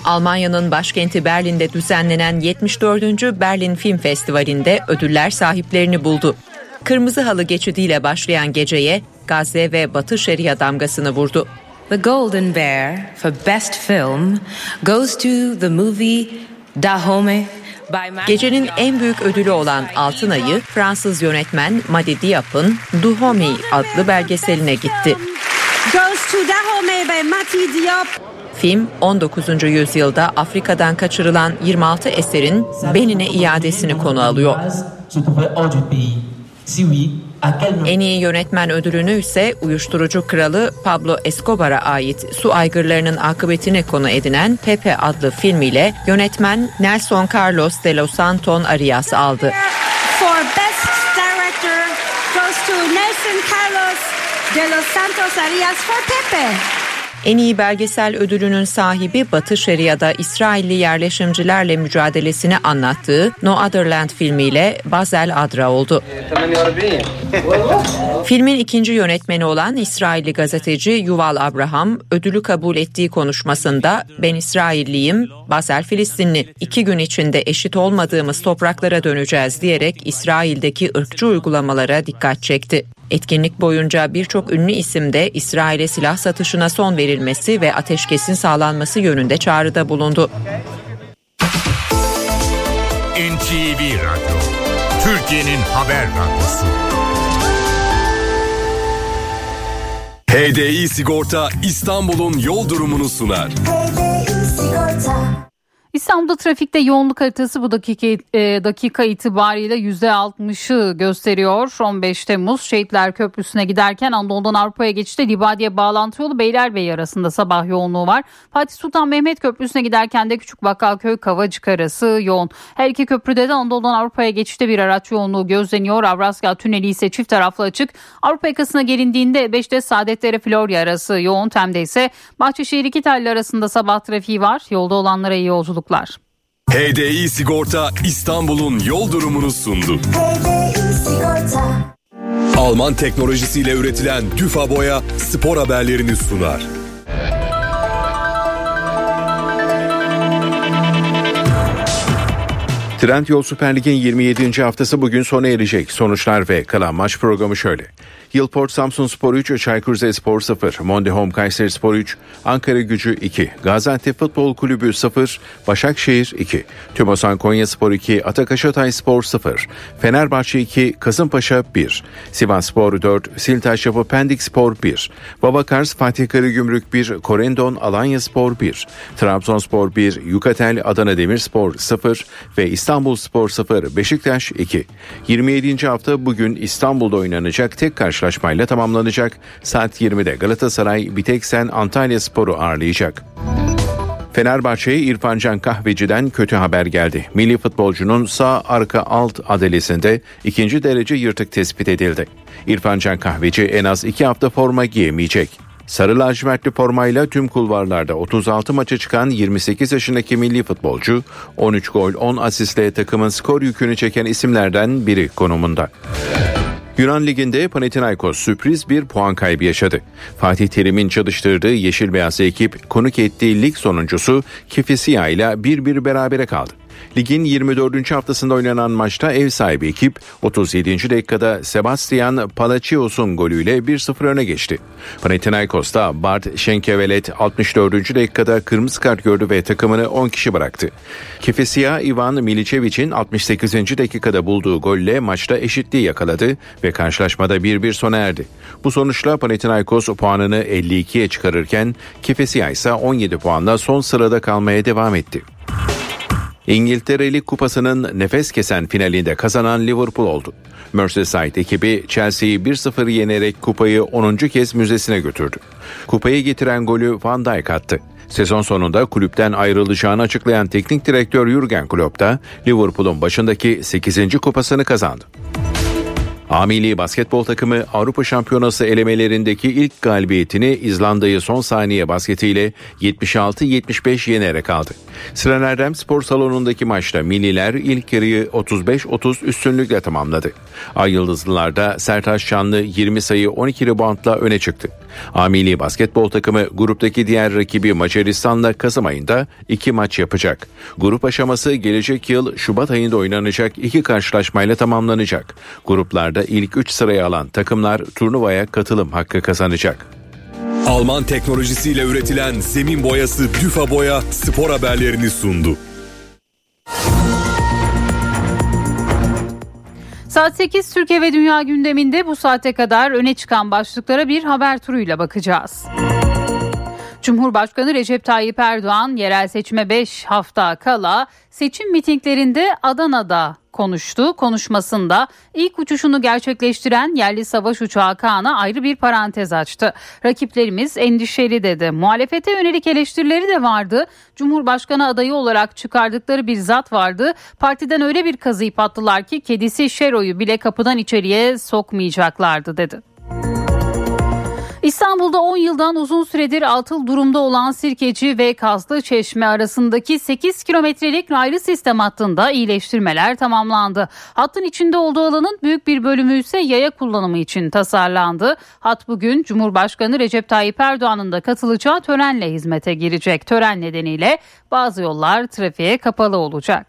Almanya'nın başkenti Berlin'de düzenlenen 74. Berlin Film Festivali'nde ödüller sahiplerini buldu. Kırmızı halı geçidiyle başlayan geceye Gazze ve Batı Şeria damgasını vurdu. The Golden Bear for Best Film goes to the movie Dahomey Gecenin en büyük ödülü olan Altın Ayı Fransız yönetmen Madi Diab'ın Dahomey adlı belgeseline gitti. Goes to Dahomey by Mati Diop. Film 19. yüzyılda Afrika'dan kaçırılan 26 eserin Benin'e iadesini konu alıyor. En iyi yönetmen ödülünü ise uyuşturucu kralı Pablo Escobar'a ait su aygırlarının akıbetini konu edinen Pepe adlı filmiyle yönetmen Nelson Carlos de los Santos Arias aldı. For Best Director goes to Nelson Carlos de los Santos Arias for Pepe. En iyi belgesel ödülünün sahibi Batı Şeria'da İsrailli yerleşimcilerle mücadelesini anlattığı No Other Land filmiyle Bazel Adra oldu. Filmin ikinci yönetmeni olan İsrailli gazeteci Yuval Abraham ödülü kabul ettiği konuşmasında ben İsrailliyim, Basel Filistinli. İki gün içinde eşit olmadığımız topraklara döneceğiz diyerek İsrail'deki ırkçı uygulamalara dikkat çekti. Etkinlik boyunca birçok ünlü isim de İsrail'e silah satışına son verilmesi ve ateşkesin sağlanması yönünde çağrıda bulundu. NTV Radyo, Türkiye'nin haber radyosu. HDI Sigorta İstanbul'un yol durumunu sunar. İstanbul'da trafikte yoğunluk haritası bu dakika, e, dakika itibariyle %60'ı gösteriyor. 15 Temmuz Şehitler Köprüsü'ne giderken Anadolu'dan Avrupa'ya geçişte Libadiye bağlantı yolu Beylerbeyi arasında sabah yoğunluğu var. Fatih Sultan Mehmet Köprüsü'ne giderken de Küçük Bakkalköy Kavacık arası yoğun. Her iki köprüde de Anadolu'dan Avrupa'ya geçişte bir araç yoğunluğu gözleniyor. Avrasya Tüneli ise çift taraflı açık. Avrupa yakasına gelindiğinde 5'te Saadetlere Florya arası yoğun. Tem'de ise Bahçeşehir iki telli arasında sabah trafiği var. Yolda olanlara iyi yolculuk yolculuklar. HDI Sigorta İstanbul'un yol durumunu sundu. Alman teknolojisiyle üretilen Düfa Boya spor haberlerini sunar. Trendyol Süper Lig'in 27. haftası bugün sona erecek. Sonuçlar ve kalan maç programı şöyle. Yılport Samsun Spor 3, Çaykur Rizespor 0, Monde Home Kayseri Spor 3, Ankara Gücü 2, Gaziantep Futbol Kulübü 0, Başakşehir 2, Tümosan Konya Spor 2, Atakaşatay Spor 0, Fenerbahçe 2, Kasımpaşa 1, Sivas Spor 4, Siltaş Yapı Pendik Spor 1, Babakars Fatih Karagümrük 1, Korendon Alanya Spor 1, Trabzonspor 1, Yukatel Adana Demirspor 0 ve İstanbul Spor 0, Beşiktaş 2. 27. hafta bugün İstanbul'da oynanacak tek karşı karşılaşmayla tamamlanacak. Saat 20'de Galatasaray Biteksen Antalya Sporu ağırlayacak. Fenerbahçe'ye İrfan Can Kahveci'den kötü haber geldi. Milli futbolcunun sağ arka alt adalesinde ikinci derece yırtık tespit edildi. İrfan Can Kahveci en az iki hafta forma giyemeyecek. Sarı lacivertli formayla tüm kulvarlarda 36 maça çıkan 28 yaşındaki milli futbolcu 13 gol 10 asistle takımın skor yükünü çeken isimlerden biri konumunda. Yunan Ligi'nde Panathinaikos sürpriz bir puan kaybı yaşadı. Fatih Terim'in çalıştırdığı Yeşil Beyaz ekip konuk ettiği lig sonuncusu Kifisia ile 1-1 berabere kaldı. Ligin 24. haftasında oynanan maçta ev sahibi ekip 37. dakikada Sebastian Palacios'un golüyle 1-0 öne geçti. Panathinaikos'ta Bart Şenkevelet 64. dakikada kırmızı kart gördü ve takımını 10 kişi bıraktı. Kefesia Ivan Milicevic'in 68. dakikada bulduğu golle maçta eşitliği yakaladı ve karşılaşmada 1-1 sona erdi. Bu sonuçla Panathinaikos puanını 52'ye çıkarırken Kefesia ise 17 puanla son sırada kalmaya devam etti. İngiltere Lig Kupası'nın nefes kesen finalinde kazanan Liverpool oldu. Merseyside ekibi Chelsea'yi 1-0 yenerek kupayı 10. kez müzesine götürdü. Kupayı getiren golü Van Dijk attı. Sezon sonunda kulüpten ayrılacağını açıklayan teknik direktör Jurgen Klopp da Liverpool'un başındaki 8. kupasını kazandı. A milli basketbol takımı Avrupa Şampiyonası elemelerindeki ilk galibiyetini İzlanda'yı son saniye basketiyle 76-75 yenerek aldı. Sıra Spor Salonu'ndaki maçta milliler ilk yarıyı 35-30 üstünlükle tamamladı. Ay Yıldızlılar'da Sertaç Şanlı 20 sayı 12 reboundla öne çıktı. A milli basketbol takımı gruptaki diğer rakibi Macaristan'la Kasım ayında iki maç yapacak. Grup aşaması gelecek yıl Şubat ayında oynanacak iki karşılaşmayla tamamlanacak. Gruplarda ilk 3 sırayı alan takımlar turnuvaya katılım hakkı kazanacak. Alman teknolojisiyle üretilen zemin boyası Düfa Boya spor haberlerini sundu. Saat 8 Türkiye ve Dünya gündeminde bu saate kadar öne çıkan başlıklara bir haber turuyla bakacağız. Cumhurbaşkanı Recep Tayyip Erdoğan yerel seçime 5 hafta kala seçim mitinglerinde Adana'da konuştu. Konuşmasında ilk uçuşunu gerçekleştiren yerli savaş uçağı Kaan'a ayrı bir parantez açtı. Rakiplerimiz endişeli dedi. Muhalefete yönelik eleştirileri de vardı. Cumhurbaşkanı adayı olarak çıkardıkları bir zat vardı. Partiden öyle bir kazıyıp attılar ki kedisi Şero'yu bile kapıdan içeriye sokmayacaklardı dedi. İstanbul'da 10 yıldan uzun süredir altıl durumda olan Sirkeci ve Kazlı Çeşme arasındaki 8 kilometrelik raylı sistem hattında iyileştirmeler tamamlandı. Hattın içinde olduğu alanın büyük bir bölümü ise yaya kullanımı için tasarlandı. Hat bugün Cumhurbaşkanı Recep Tayyip Erdoğan'ın da katılacağı törenle hizmete girecek. Tören nedeniyle bazı yollar trafiğe kapalı olacak.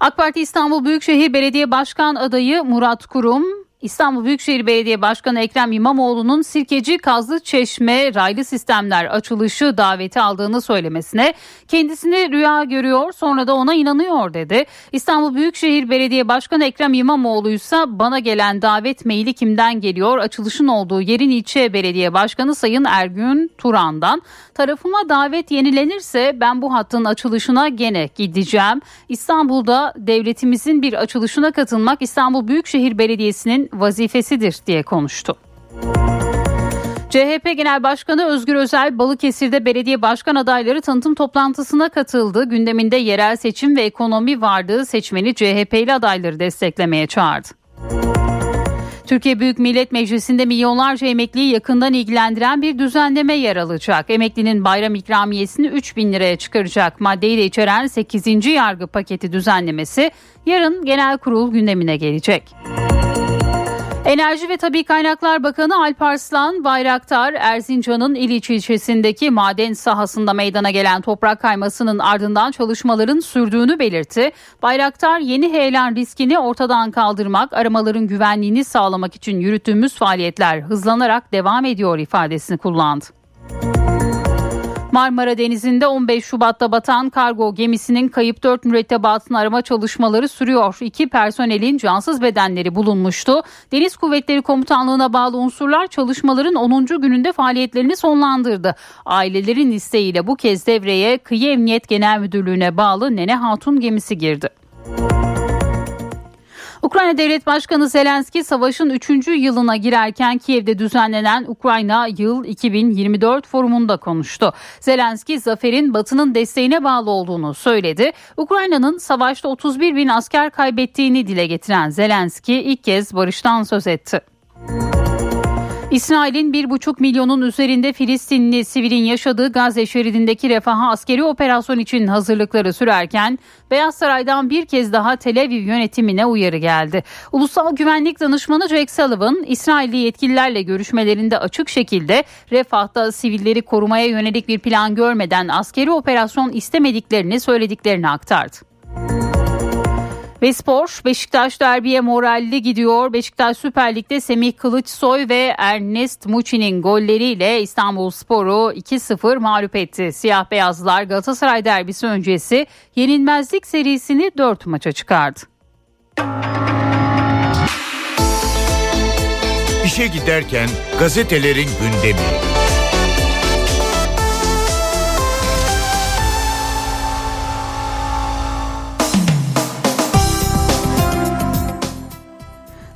AK Parti İstanbul Büyükşehir Belediye Başkan adayı Murat Kurum İstanbul Büyükşehir Belediye Başkanı Ekrem İmamoğlu'nun Sirkeci Kazlı Çeşme raylı sistemler açılışı daveti aldığını söylemesine kendisini rüya görüyor sonra da ona inanıyor dedi. İstanbul Büyükşehir Belediye Başkanı Ekrem İmamoğlu ise bana gelen davet maili kimden geliyor? Açılışın olduğu yerin ilçe belediye başkanı Sayın Ergün Turan'dan tarafıma davet yenilenirse ben bu hattın açılışına gene gideceğim. İstanbul'da devletimizin bir açılışına katılmak İstanbul Büyükşehir Belediyesi'nin vazifesidir diye konuştu. CHP Genel Başkanı Özgür Özel Balıkesir'de belediye başkan adayları tanıtım toplantısına katıldı. Gündeminde yerel seçim ve ekonomi vardı. Seçmeni CHP'li adayları desteklemeye çağırdı. Türkiye Büyük Millet Meclisi'nde milyonlarca emekliyi yakından ilgilendiren bir düzenleme yer alacak. Emeklinin bayram ikramiyesini 3 bin liraya çıkaracak maddeyi de içeren 8. yargı paketi düzenlemesi yarın genel kurul gündemine gelecek. Enerji ve Tabi Kaynaklar Bakanı Alparslan Bayraktar Erzincan'ın İliç ilçesindeki maden sahasında meydana gelen toprak kaymasının ardından çalışmaların sürdüğünü belirtti. Bayraktar yeni heyelan riskini ortadan kaldırmak, aramaların güvenliğini sağlamak için yürüttüğümüz faaliyetler hızlanarak devam ediyor ifadesini kullandı. Marmara Denizi'nde 15 Şubat'ta batan kargo gemisinin kayıp 4 mürettebatını arama çalışmaları sürüyor. İki personelin cansız bedenleri bulunmuştu. Deniz Kuvvetleri Komutanlığı'na bağlı unsurlar çalışmaların 10. gününde faaliyetlerini sonlandırdı. Ailelerin isteğiyle bu kez devreye Kıyı Emniyet Genel Müdürlüğü'ne bağlı Nene Hatun gemisi girdi. Ukrayna Devlet Başkanı Zelenski savaşın 3. yılına girerken Kiev'de düzenlenen Ukrayna Yıl 2024 forumunda konuştu. Zelenski zaferin Batı'nın desteğine bağlı olduğunu söyledi. Ukrayna'nın savaşta 31 bin asker kaybettiğini dile getiren Zelenski ilk kez barıştan söz etti. İsrail'in 1,5 milyonun üzerinde Filistinli sivilin yaşadığı Gazze şeridindeki refaha askeri operasyon için hazırlıkları sürerken Beyaz Saray'dan bir kez daha Tel Aviv yönetimine uyarı geldi. Ulusal Güvenlik Danışmanı Jake Sullivan, İsrailli yetkililerle görüşmelerinde açık şekilde refahta sivilleri korumaya yönelik bir plan görmeden askeri operasyon istemediklerini söylediklerini aktardı. Ve spor Beşiktaş derbiye moralli gidiyor. Beşiktaş Süper Lig'de Semih Kılıçsoy ve Ernest Muçi'nin golleriyle İstanbul Spor'u 2-0 mağlup etti. Siyah beyazlar Galatasaray derbisi öncesi yenilmezlik serisini 4 maça çıkardı. İşe giderken gazetelerin gündemi.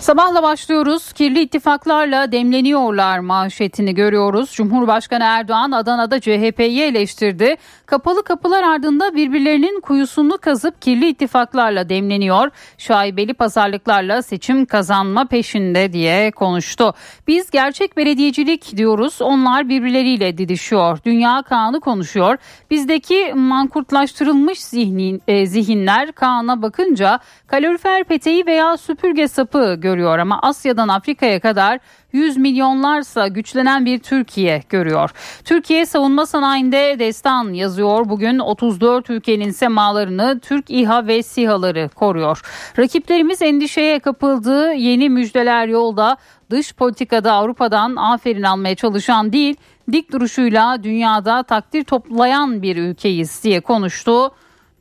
Sabahla başlıyoruz. Kirli ittifaklarla demleniyorlar manşetini görüyoruz. Cumhurbaşkanı Erdoğan Adana'da CHP'yi eleştirdi. Kapalı kapılar ardında birbirlerinin kuyusunu kazıp kirli ittifaklarla demleniyor. Şaibeli pazarlıklarla seçim kazanma peşinde diye konuştu. Biz gerçek belediyecilik diyoruz. Onlar birbirleriyle didişiyor. Dünya Kaan'ı konuşuyor. Bizdeki mankurtlaştırılmış zihnin, e, zihinler Kaan'a bakınca kalorifer peteği veya süpürge sapı görüyor ama Asya'dan Afrika'ya kadar 100 milyonlarsa güçlenen bir Türkiye görüyor. Türkiye savunma sanayinde destan yazıyor. Bugün 34 ülkenin semalarını Türk İHA ve SİHA'ları koruyor. Rakiplerimiz endişeye kapıldığı yeni müjdeler yolda dış politikada Avrupa'dan aferin almaya çalışan değil, dik duruşuyla dünyada takdir toplayan bir ülkeyiz diye konuştu.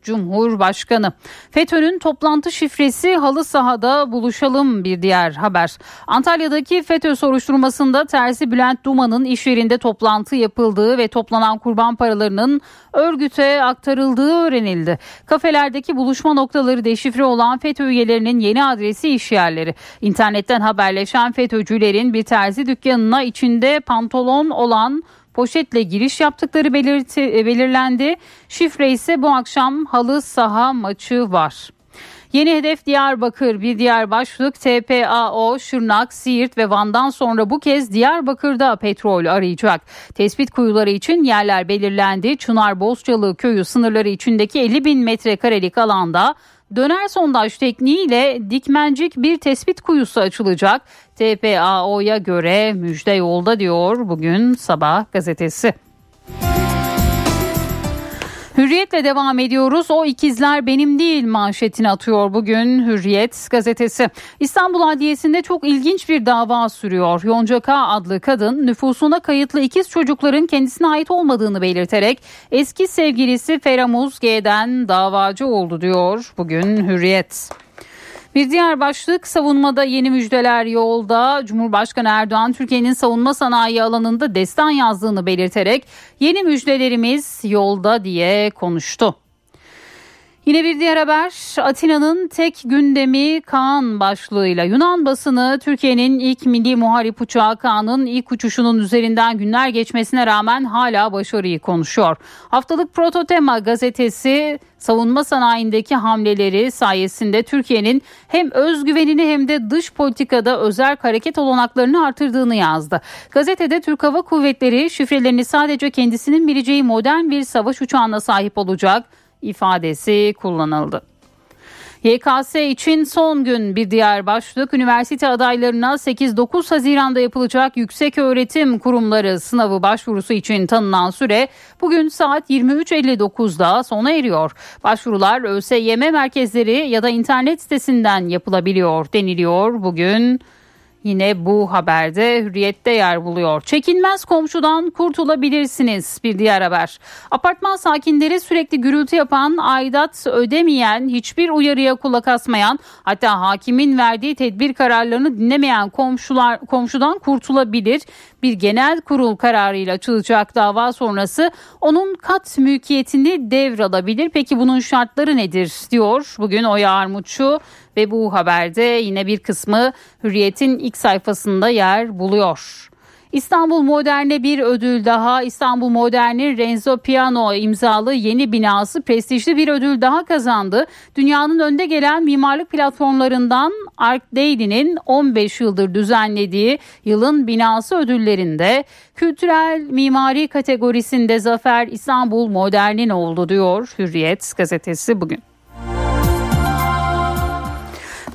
Cumhurbaşkanı. FETÖ'nün toplantı şifresi halı sahada buluşalım bir diğer haber. Antalya'daki FETÖ soruşturmasında tersi Bülent Duman'ın iş yerinde toplantı yapıldığı ve toplanan kurban paralarının örgüte aktarıldığı öğrenildi. Kafelerdeki buluşma noktaları deşifre olan FETÖ üyelerinin yeni adresi iş yerleri. İnternetten haberleşen FETÖ'cülerin bir terzi dükkanına içinde pantolon olan poşetle giriş yaptıkları belirti, e, belirlendi. Şifre ise bu akşam halı saha maçı var. Yeni hedef Diyarbakır. Bir diğer başlık TPAO, Şırnak, Siirt ve Van'dan sonra bu kez Diyarbakır'da petrol arayacak. Tespit kuyuları için yerler belirlendi. Çınar Bozcalı köyü sınırları içindeki 50 bin metrekarelik alanda Döner sondaj tekniğiyle dikmencik bir tespit kuyusu açılacak. TPAO'ya göre müjde yolda diyor bugün sabah gazetesi. Hürriyetle devam ediyoruz. O ikizler benim değil manşetini atıyor bugün Hürriyet gazetesi. İstanbul Adliyesi'nde çok ilginç bir dava sürüyor. Yonca K adlı kadın nüfusuna kayıtlı ikiz çocukların kendisine ait olmadığını belirterek eski sevgilisi Feramuz G'den davacı oldu diyor bugün Hürriyet. Bir diğer başlık savunmada yeni müjdeler yolda. Cumhurbaşkanı Erdoğan Türkiye'nin savunma sanayi alanında destan yazdığını belirterek yeni müjdelerimiz yolda diye konuştu. Yine bir diğer haber Atina'nın tek gündemi Kaan başlığıyla Yunan basını Türkiye'nin ilk milli muharip uçağı Kaan'ın ilk uçuşunun üzerinden günler geçmesine rağmen hala başarıyı konuşuyor. Haftalık Prototema gazetesi savunma sanayindeki hamleleri sayesinde Türkiye'nin hem özgüvenini hem de dış politikada özel hareket olanaklarını artırdığını yazdı. Gazetede Türk Hava Kuvvetleri şifrelerini sadece kendisinin bileceği modern bir savaş uçağına sahip olacak ifadesi kullanıldı. YKS için son gün bir diğer başlık üniversite adaylarına 8-9 Haziran'da yapılacak yüksek öğretim kurumları sınavı başvurusu için tanınan süre bugün saat 23.59'da sona eriyor. Başvurular ÖSYM merkezleri ya da internet sitesinden yapılabiliyor deniliyor bugün. Yine bu haberde hürriyette yer buluyor. Çekilmez komşudan kurtulabilirsiniz bir diğer haber. Apartman sakinleri sürekli gürültü yapan, aidat ödemeyen, hiçbir uyarıya kulak asmayan, hatta hakimin verdiği tedbir kararlarını dinlemeyen komşular komşudan kurtulabilir. Bir genel kurul kararıyla açılacak dava sonrası onun kat mülkiyetini devralabilir. Peki bunun şartları nedir diyor bugün Oya Armutçu ve bu haberde yine bir kısmı Hürriyet'in ilk sayfasında yer buluyor. İstanbul Modern'e bir ödül daha. İstanbul Modern'in Renzo Piano imzalı yeni binası prestijli bir ödül daha kazandı. Dünyanın önde gelen mimarlık platformlarından Arc Daily'nin 15 yıldır düzenlediği yılın binası ödüllerinde kültürel mimari kategorisinde zafer İstanbul Modern'in oldu diyor Hürriyet gazetesi bugün.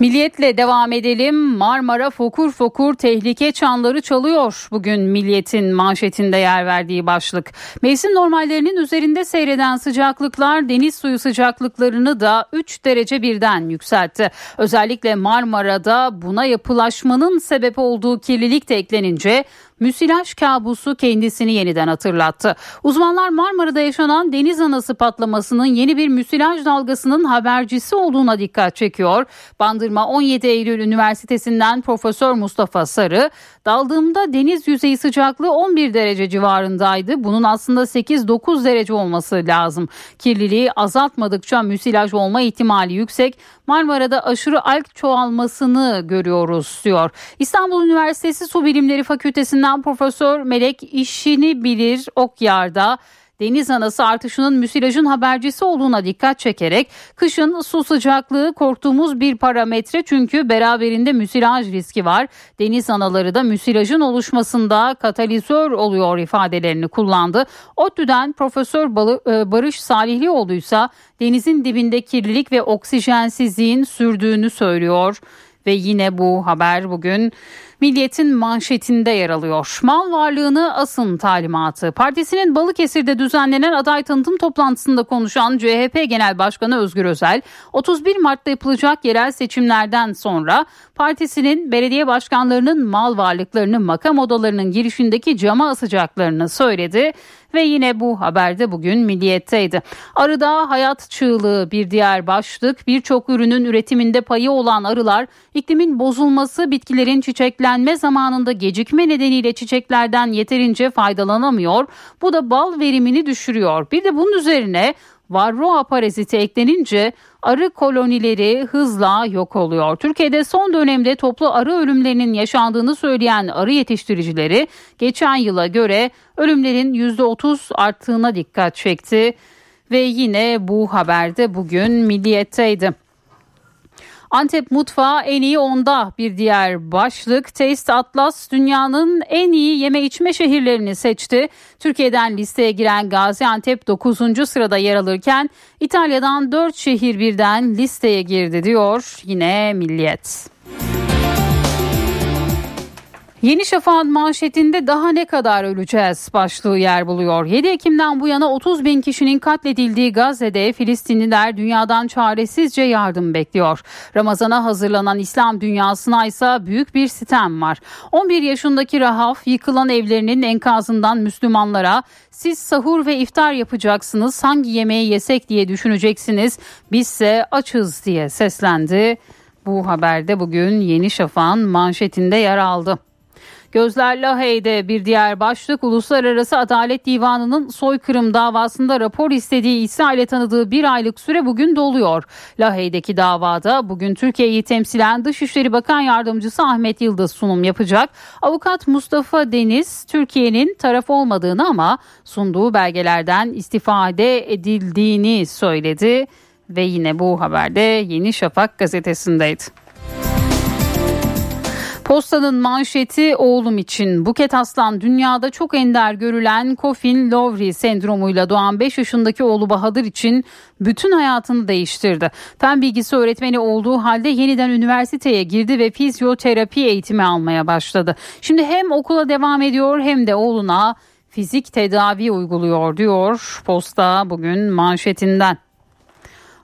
Milliyetle devam edelim. Marmara fokur fokur tehlike çanları çalıyor. Bugün Milliyet'in manşetinde yer verdiği başlık. Mevsim normallerinin üzerinde seyreden sıcaklıklar deniz suyu sıcaklıklarını da 3 derece birden yükseltti. Özellikle Marmara'da buna yapılaşmanın sebep olduğu kirlilik de eklenince müsilaj kabusu kendisini yeniden hatırlattı. Uzmanlar Marmara'da yaşanan deniz anası patlamasının yeni bir müsilaj dalgasının habercisi olduğuna dikkat çekiyor. Bandırma 17 Eylül Üniversitesi'nden Profesör Mustafa Sarı, daldığımda deniz yüzeyi sıcaklığı 11 derece civarındaydı. Bunun aslında 8-9 derece olması lazım. Kirliliği azaltmadıkça müsilaj olma ihtimali yüksek. Marmara'da aşırı alg çoğalmasını görüyoruz diyor. İstanbul Üniversitesi Su Bilimleri Fakültesinden Profesör Melek işini bilir Okyar'da deniz anası artışının müsilajın habercisi olduğuna dikkat çekerek kışın su sıcaklığı korktuğumuz bir parametre çünkü beraberinde müsilaj riski var. Deniz anaları da müsilajın oluşmasında katalizör oluyor ifadelerini kullandı. ODTÜ'den Profesör e, Barış Salihlioğlu ise denizin dibinde kirlilik ve oksijensizliğin sürdüğünü söylüyor ve yine bu haber bugün Milliyet'in manşetinde yer alıyor. Mal varlığını asın talimatı. Partisinin Balıkesir'de düzenlenen aday tanıtım toplantısında konuşan CHP Genel Başkanı Özgür Özel, 31 Mart'ta yapılacak yerel seçimlerden sonra partisinin belediye başkanlarının mal varlıklarını makam odalarının girişindeki cama asacaklarını söyledi ve yine bu haberde bugün Milliyet'teydi. Arıda hayat çığlığı bir diğer başlık. Birçok ürünün üretiminde payı olan arılar iklimin bozulması, bitkilerin çiçeklenme zamanında gecikme nedeniyle çiçeklerden yeterince faydalanamıyor. Bu da bal verimini düşürüyor. Bir de bunun üzerine varroa paraziti eklenince arı kolonileri hızla yok oluyor. Türkiye'de son dönemde toplu arı ölümlerinin yaşandığını söyleyen arı yetiştiricileri geçen yıla göre ölümlerin %30 arttığına dikkat çekti ve yine bu haberde bugün Milliyet'teydi. Antep mutfağı en iyi onda bir diğer başlık. Taste Atlas dünyanın en iyi yeme içme şehirlerini seçti. Türkiye'den listeye giren Gaziantep 9. sırada yer alırken İtalya'dan 4 şehir birden listeye girdi diyor yine Milliyet. Yeni Şafak'ın manşetinde daha ne kadar öleceğiz başlığı yer buluyor. 7 Ekim'den bu yana 30 bin kişinin katledildiği Gazze'de Filistinliler dünyadan çaresizce yardım bekliyor. Ramazana hazırlanan İslam dünyasına ise büyük bir sitem var. 11 yaşındaki Rahaf yıkılan evlerinin enkazından Müslümanlara siz sahur ve iftar yapacaksınız hangi yemeği yesek diye düşüneceksiniz bizse açız diye seslendi. Bu haberde bugün Yeni Şafak'ın manşetinde yer aldı. Gözler Lahey'de bir diğer başlık Uluslararası Adalet Divanı'nın soykırım davasında rapor istediği İsrail'e tanıdığı bir aylık süre bugün doluyor. Lahey'deki davada bugün Türkiye'yi temsilen Dışişleri Bakan Yardımcısı Ahmet Yıldız sunum yapacak. Avukat Mustafa Deniz Türkiye'nin taraf olmadığını ama sunduğu belgelerden istifade edildiğini söyledi ve yine bu haberde Yeni Şafak gazetesindeydi. Postanın manşeti oğlum için Buket Aslan dünyada çok ender görülen Coffin Lowry sendromuyla doğan 5 yaşındaki oğlu Bahadır için bütün hayatını değiştirdi. Fen bilgisi öğretmeni olduğu halde yeniden üniversiteye girdi ve fizyoterapi eğitimi almaya başladı. Şimdi hem okula devam ediyor hem de oğluna fizik tedavi uyguluyor diyor posta bugün manşetinden.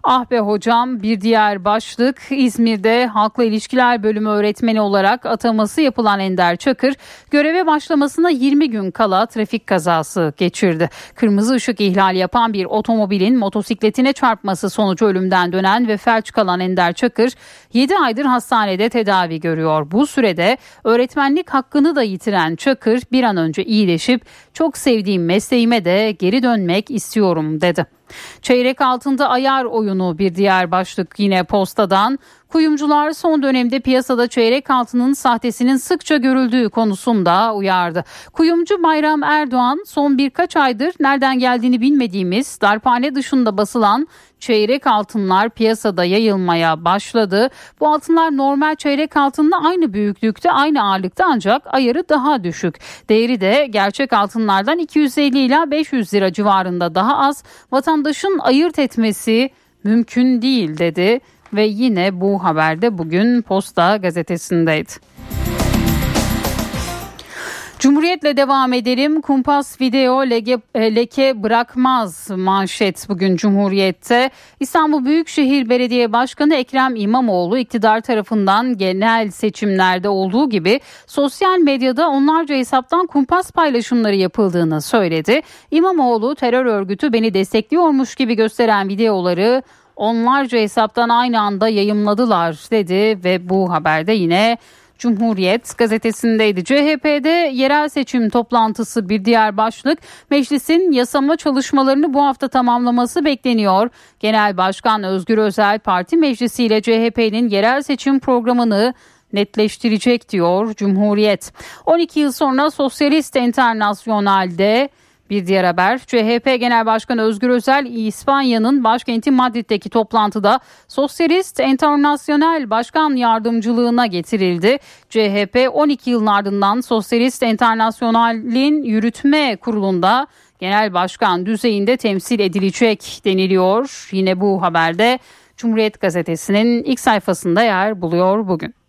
Ah be hocam bir diğer başlık İzmir'de Halkla İlişkiler Bölümü öğretmeni olarak ataması yapılan Ender Çakır göreve başlamasına 20 gün kala trafik kazası geçirdi. Kırmızı ışık ihlali yapan bir otomobilin motosikletine çarpması sonucu ölümden dönen ve felç kalan Ender Çakır 7 aydır hastanede tedavi görüyor. Bu sürede öğretmenlik hakkını da yitiren Çakır bir an önce iyileşip çok sevdiğim mesleğime de geri dönmek istiyorum dedi. Çeyrek altında ayar oyunu bir diğer başlık yine postadan. Kuyumcular son dönemde piyasada çeyrek altının sahtesinin sıkça görüldüğü konusunda uyardı. Kuyumcu Bayram Erdoğan son birkaç aydır nereden geldiğini bilmediğimiz darphane dışında basılan çeyrek altınlar piyasada yayılmaya başladı. Bu altınlar normal çeyrek altınla aynı büyüklükte, aynı ağırlıkta ancak ayarı daha düşük. Değeri de gerçek altınlardan 250 ila 500 lira civarında daha az. Vatandaşın ayırt etmesi mümkün değil dedi ve yine bu haberde bugün Posta gazetesindeydi. Cumhuriyetle devam edelim. Kumpas video leke, leke bırakmaz manşet bugün Cumhuriyet'te. İstanbul Büyükşehir Belediye Başkanı Ekrem İmamoğlu iktidar tarafından genel seçimlerde olduğu gibi sosyal medyada onlarca hesaptan kumpas paylaşımları yapıldığını söyledi. İmamoğlu terör örgütü beni destekliyormuş gibi gösteren videoları onlarca hesaptan aynı anda yayımladılar dedi ve bu haberde yine Cumhuriyet gazetesindeydi. CHP'de yerel seçim toplantısı bir diğer başlık. Meclisin yasama çalışmalarını bu hafta tamamlaması bekleniyor. Genel Başkan Özgür Özel Parti Meclisi ile CHP'nin yerel seçim programını netleştirecek diyor Cumhuriyet. 12 yıl sonra Sosyalist Enternasyonal'de bir diğer haber CHP Genel Başkanı Özgür Özel İspanya'nın başkenti Madrid'deki toplantıda Sosyalist Enternasyonel Başkan Yardımcılığına getirildi. CHP 12 yılın ardından Sosyalist Enternasyonel'in yürütme kurulunda genel başkan düzeyinde temsil edilecek deniliyor. Yine bu haberde Cumhuriyet Gazetesi'nin ilk sayfasında yer buluyor bugün.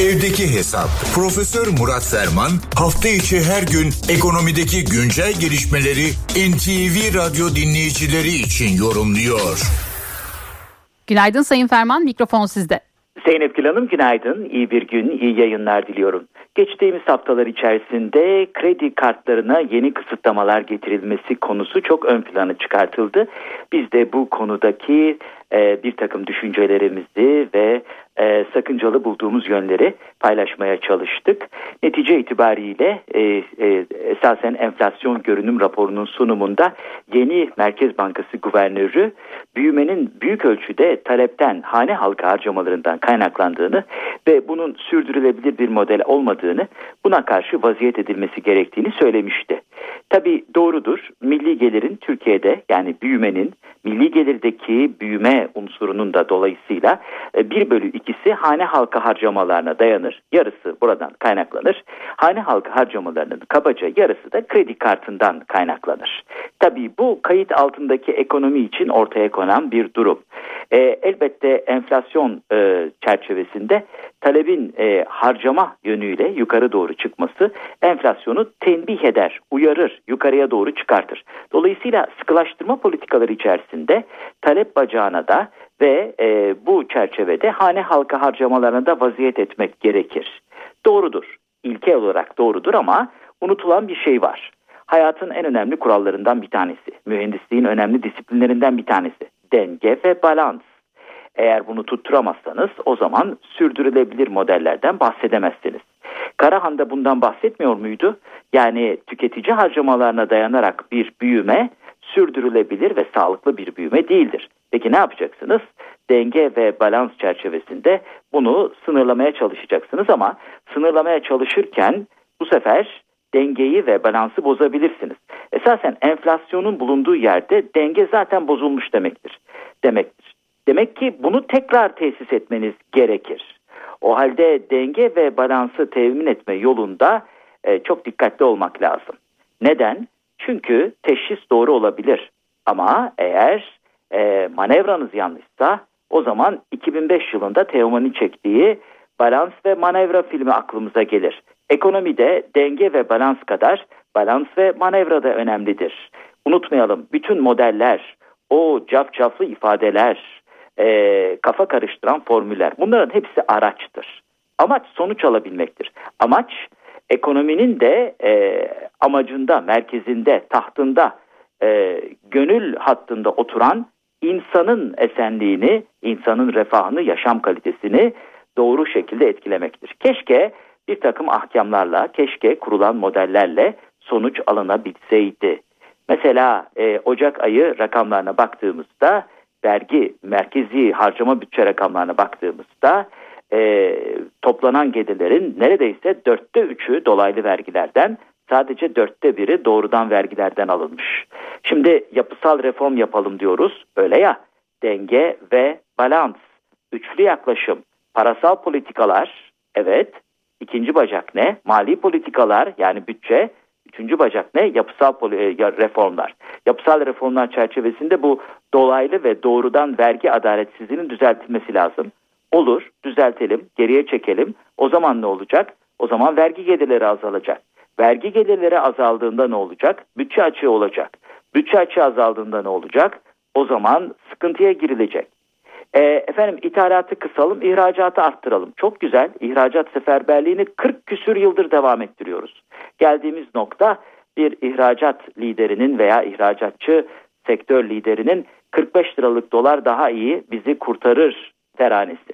Evdeki Hesap. Profesör Murat Ferman hafta içi her gün ekonomideki güncel gelişmeleri NTV Radyo dinleyicileri için yorumluyor. Günaydın Sayın Ferman, mikrofon sizde. Zeynep Gül Hanım günaydın, iyi bir gün, iyi yayınlar diliyorum. Geçtiğimiz haftalar içerisinde kredi kartlarına yeni kısıtlamalar getirilmesi konusu çok ön plana çıkartıldı. Biz de bu konudaki e, bir takım düşüncelerimizi ve e, sakıncalı bulduğumuz yönleri paylaşmaya çalıştık. Netice itibariyle e, e, esasen enflasyon görünüm raporunun sunumunda yeni Merkez Bankası Guvernörü büyümenin büyük ölçüde talepten hane halkı harcamalarından kaynaklandığını ve bunun sürdürülebilir bir model olmadığını buna karşı vaziyet edilmesi gerektiğini söylemişti. Tabi doğrudur milli gelirin Türkiye'de yani büyümenin milli gelirdeki büyüme unsurunun da dolayısıyla 1 e, bölü 2'si hane halka harcamalarına dayanır. Yarısı buradan kaynaklanır. Hane halka harcamalarının kabaca yarısı da kredi kartından kaynaklanır. Tabii bu kayıt altındaki ekonomi için ortaya konan bir durum. E, elbette enflasyon e, çerçevesinde talebin e, harcama yönüyle yukarı doğru çıkması enflasyonu tenbih eder, uyarır, yukarıya doğru çıkartır. Dolayısıyla sıkılaştırma politikaları içerisinde talep bacağına da ve e, bu çerçevede hane halka harcamalarına da vaziyet etmek gerekir. Doğrudur, ilke olarak doğrudur ama unutulan bir şey var. Hayatın en önemli kurallarından bir tanesi, mühendisliğin önemli disiplinlerinden bir tanesi denge ve balans. Eğer bunu tutturamazsanız o zaman sürdürülebilir modellerden bahsedemezsiniz. Karahan da bundan bahsetmiyor muydu? Yani tüketici harcamalarına dayanarak bir büyüme sürdürülebilir ve sağlıklı bir büyüme değildir. Peki ne yapacaksınız? Denge ve balans çerçevesinde bunu sınırlamaya çalışacaksınız ama sınırlamaya çalışırken bu sefer dengeyi ve balansı bozabilirsiniz. Esasen enflasyonun bulunduğu yerde denge zaten bozulmuş demektir. Demektir. Demek ki bunu tekrar tesis etmeniz gerekir. O halde denge ve balansı temin etme yolunda e, çok dikkatli olmak lazım. Neden? Çünkü teşhis doğru olabilir. Ama eğer e, manevranız yanlışsa o zaman 2005 yılında Teoman'ın çektiği balans ve manevra filmi aklımıza gelir. Ekonomide denge ve balans kadar balans ve manevra da önemlidir. Unutmayalım bütün modeller, o cafcaflı ifadeler, e, kafa karıştıran formüller bunların hepsi araçtır. Amaç sonuç alabilmektir. Amaç ekonominin de e, amacında, merkezinde, tahtında, e, gönül hattında oturan insanın esenliğini, insanın refahını, yaşam kalitesini doğru şekilde etkilemektir. Keşke bir takım ahkamlarla, keşke kurulan modellerle sonuç alınabilseydi. Mesela e, Ocak ayı rakamlarına baktığımızda, vergi, merkezi harcama bütçe rakamlarına baktığımızda e, toplanan gelirlerin neredeyse dörtte üçü dolaylı vergilerden, sadece dörtte biri doğrudan vergilerden alınmış. Şimdi yapısal reform yapalım diyoruz, öyle ya, denge ve balans, üçlü yaklaşım, parasal politikalar, evet, İkinci bacak ne? Mali politikalar yani bütçe. Üçüncü bacak ne? Yapısal e, reformlar. Yapısal reformlar çerçevesinde bu dolaylı ve doğrudan vergi adaletsizliğinin düzeltilmesi lazım. Olur, düzeltelim, geriye çekelim. O zaman ne olacak? O zaman vergi gelirleri azalacak. Vergi gelirleri azaldığında ne olacak? Bütçe açığı olacak. Bütçe açığı azaldığında ne olacak? O zaman sıkıntıya girilecek. E, efendim ithalatı kısalım, ihracatı arttıralım. Çok güzel. İhracat seferberliğini 40 küsür yıldır devam ettiriyoruz. Geldiğimiz nokta bir ihracat liderinin veya ihracatçı sektör liderinin 45 liralık dolar daha iyi bizi kurtarır teranesi.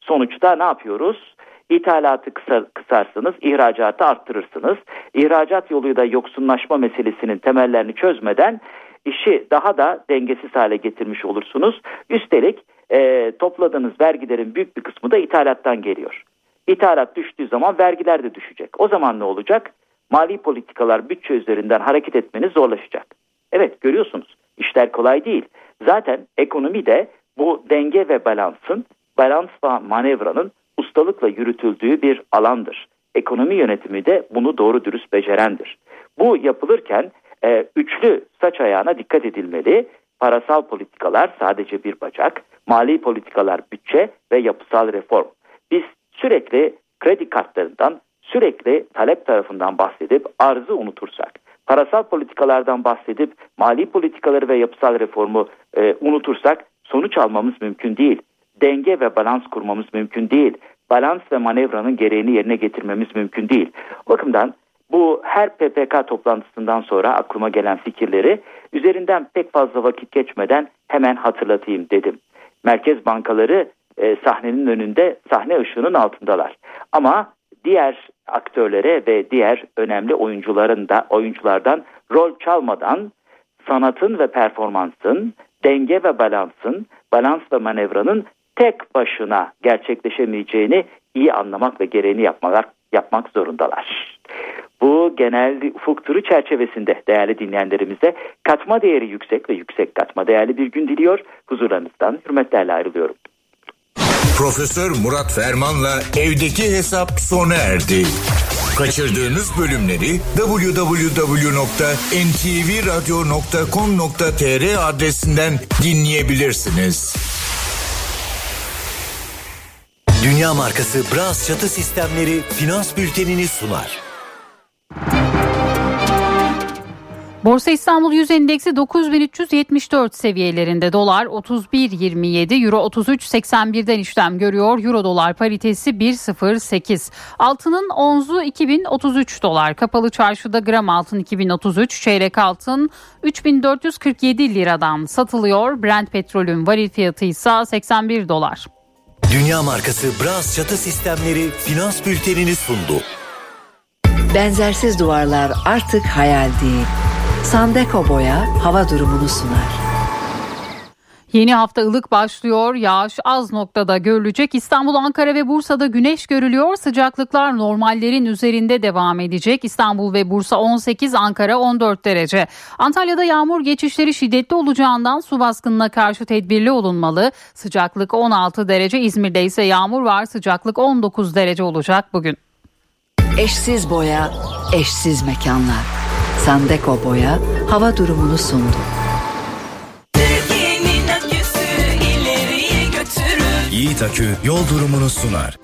Sonuçta ne yapıyoruz? İthalatı kısar, kısarsınız, ihracatı arttırırsınız. İhracat yoluyla yoksunlaşma meselesinin temellerini çözmeden işi daha da dengesiz hale getirmiş olursunuz. Üstelik e, topladığınız vergilerin büyük bir kısmı da ithalattan geliyor. İthalat düştüğü zaman vergiler de düşecek. O zaman ne olacak? Mali politikalar bütçe üzerinden hareket etmeniz zorlaşacak. Evet görüyorsunuz işler kolay değil. Zaten ekonomi de bu denge ve balansın, balans ve manevranın ustalıkla yürütüldüğü bir alandır. Ekonomi yönetimi de bunu doğru dürüst becerendir. Bu yapılırken e, üçlü saç ayağına dikkat edilmeli. Parasal politikalar sadece bir bacak, mali politikalar bütçe ve yapısal reform. Biz sürekli kredi kartlarından, sürekli talep tarafından bahsedip arzı unutursak, parasal politikalardan bahsedip mali politikaları ve yapısal reformu e, unutursak sonuç almamız mümkün değil. Denge ve balans kurmamız mümkün değil. Balans ve manevranın gereğini yerine getirmemiz mümkün değil. Bakımdan bu her PPK toplantısından sonra aklıma gelen fikirleri üzerinden pek fazla vakit geçmeden hemen hatırlatayım dedim. Merkez bankaları e, sahnenin önünde sahne ışığının altındalar. Ama diğer aktörlere ve diğer önemli oyuncuların da oyunculardan rol çalmadan sanatın ve performansın, denge ve balansın, balans ve manevranın tek başına gerçekleşemeyeceğini iyi anlamak ve gereğini yapmalar, yapmak zorundalar. Bu genel ufuk turu çerçevesinde değerli dinleyenlerimize katma değeri yüksek ve yüksek katma değerli bir gün diliyor. Huzurlarınızdan hürmetlerle ayrılıyorum. Profesör Murat Ferman'la evdeki hesap sona erdi. Kaçırdığınız bölümleri www.ntvradio.com.tr adresinden dinleyebilirsiniz. Dünya markası Bras çatı sistemleri finans bültenini sunar. Borsa İstanbul Yüz Endeksi 9374 seviyelerinde dolar 31.27 euro 33.81'den işlem görüyor. Euro dolar paritesi 1.08. Altının onzu 2033 dolar. Kapalı çarşıda gram altın 2033, çeyrek altın 3447 liradan satılıyor. Brent petrolün varil fiyatı ise 81 dolar. Dünya markası Bras çatı sistemleri finans bültenini sundu. Benzersiz duvarlar artık hayal değil. Sandeko Boya hava durumunu sunar. Yeni hafta ılık başlıyor. Yağış az noktada görülecek. İstanbul, Ankara ve Bursa'da güneş görülüyor. Sıcaklıklar normallerin üzerinde devam edecek. İstanbul ve Bursa 18, Ankara 14 derece. Antalya'da yağmur geçişleri şiddetli olacağından su baskınına karşı tedbirli olunmalı. Sıcaklık 16 derece. İzmir'de ise yağmur var. Sıcaklık 19 derece olacak bugün. Eşsiz boya, eşsiz mekanlar. Sandeko Boya hava durumunu sundu. Yiğit Akü yol durumunu sunar.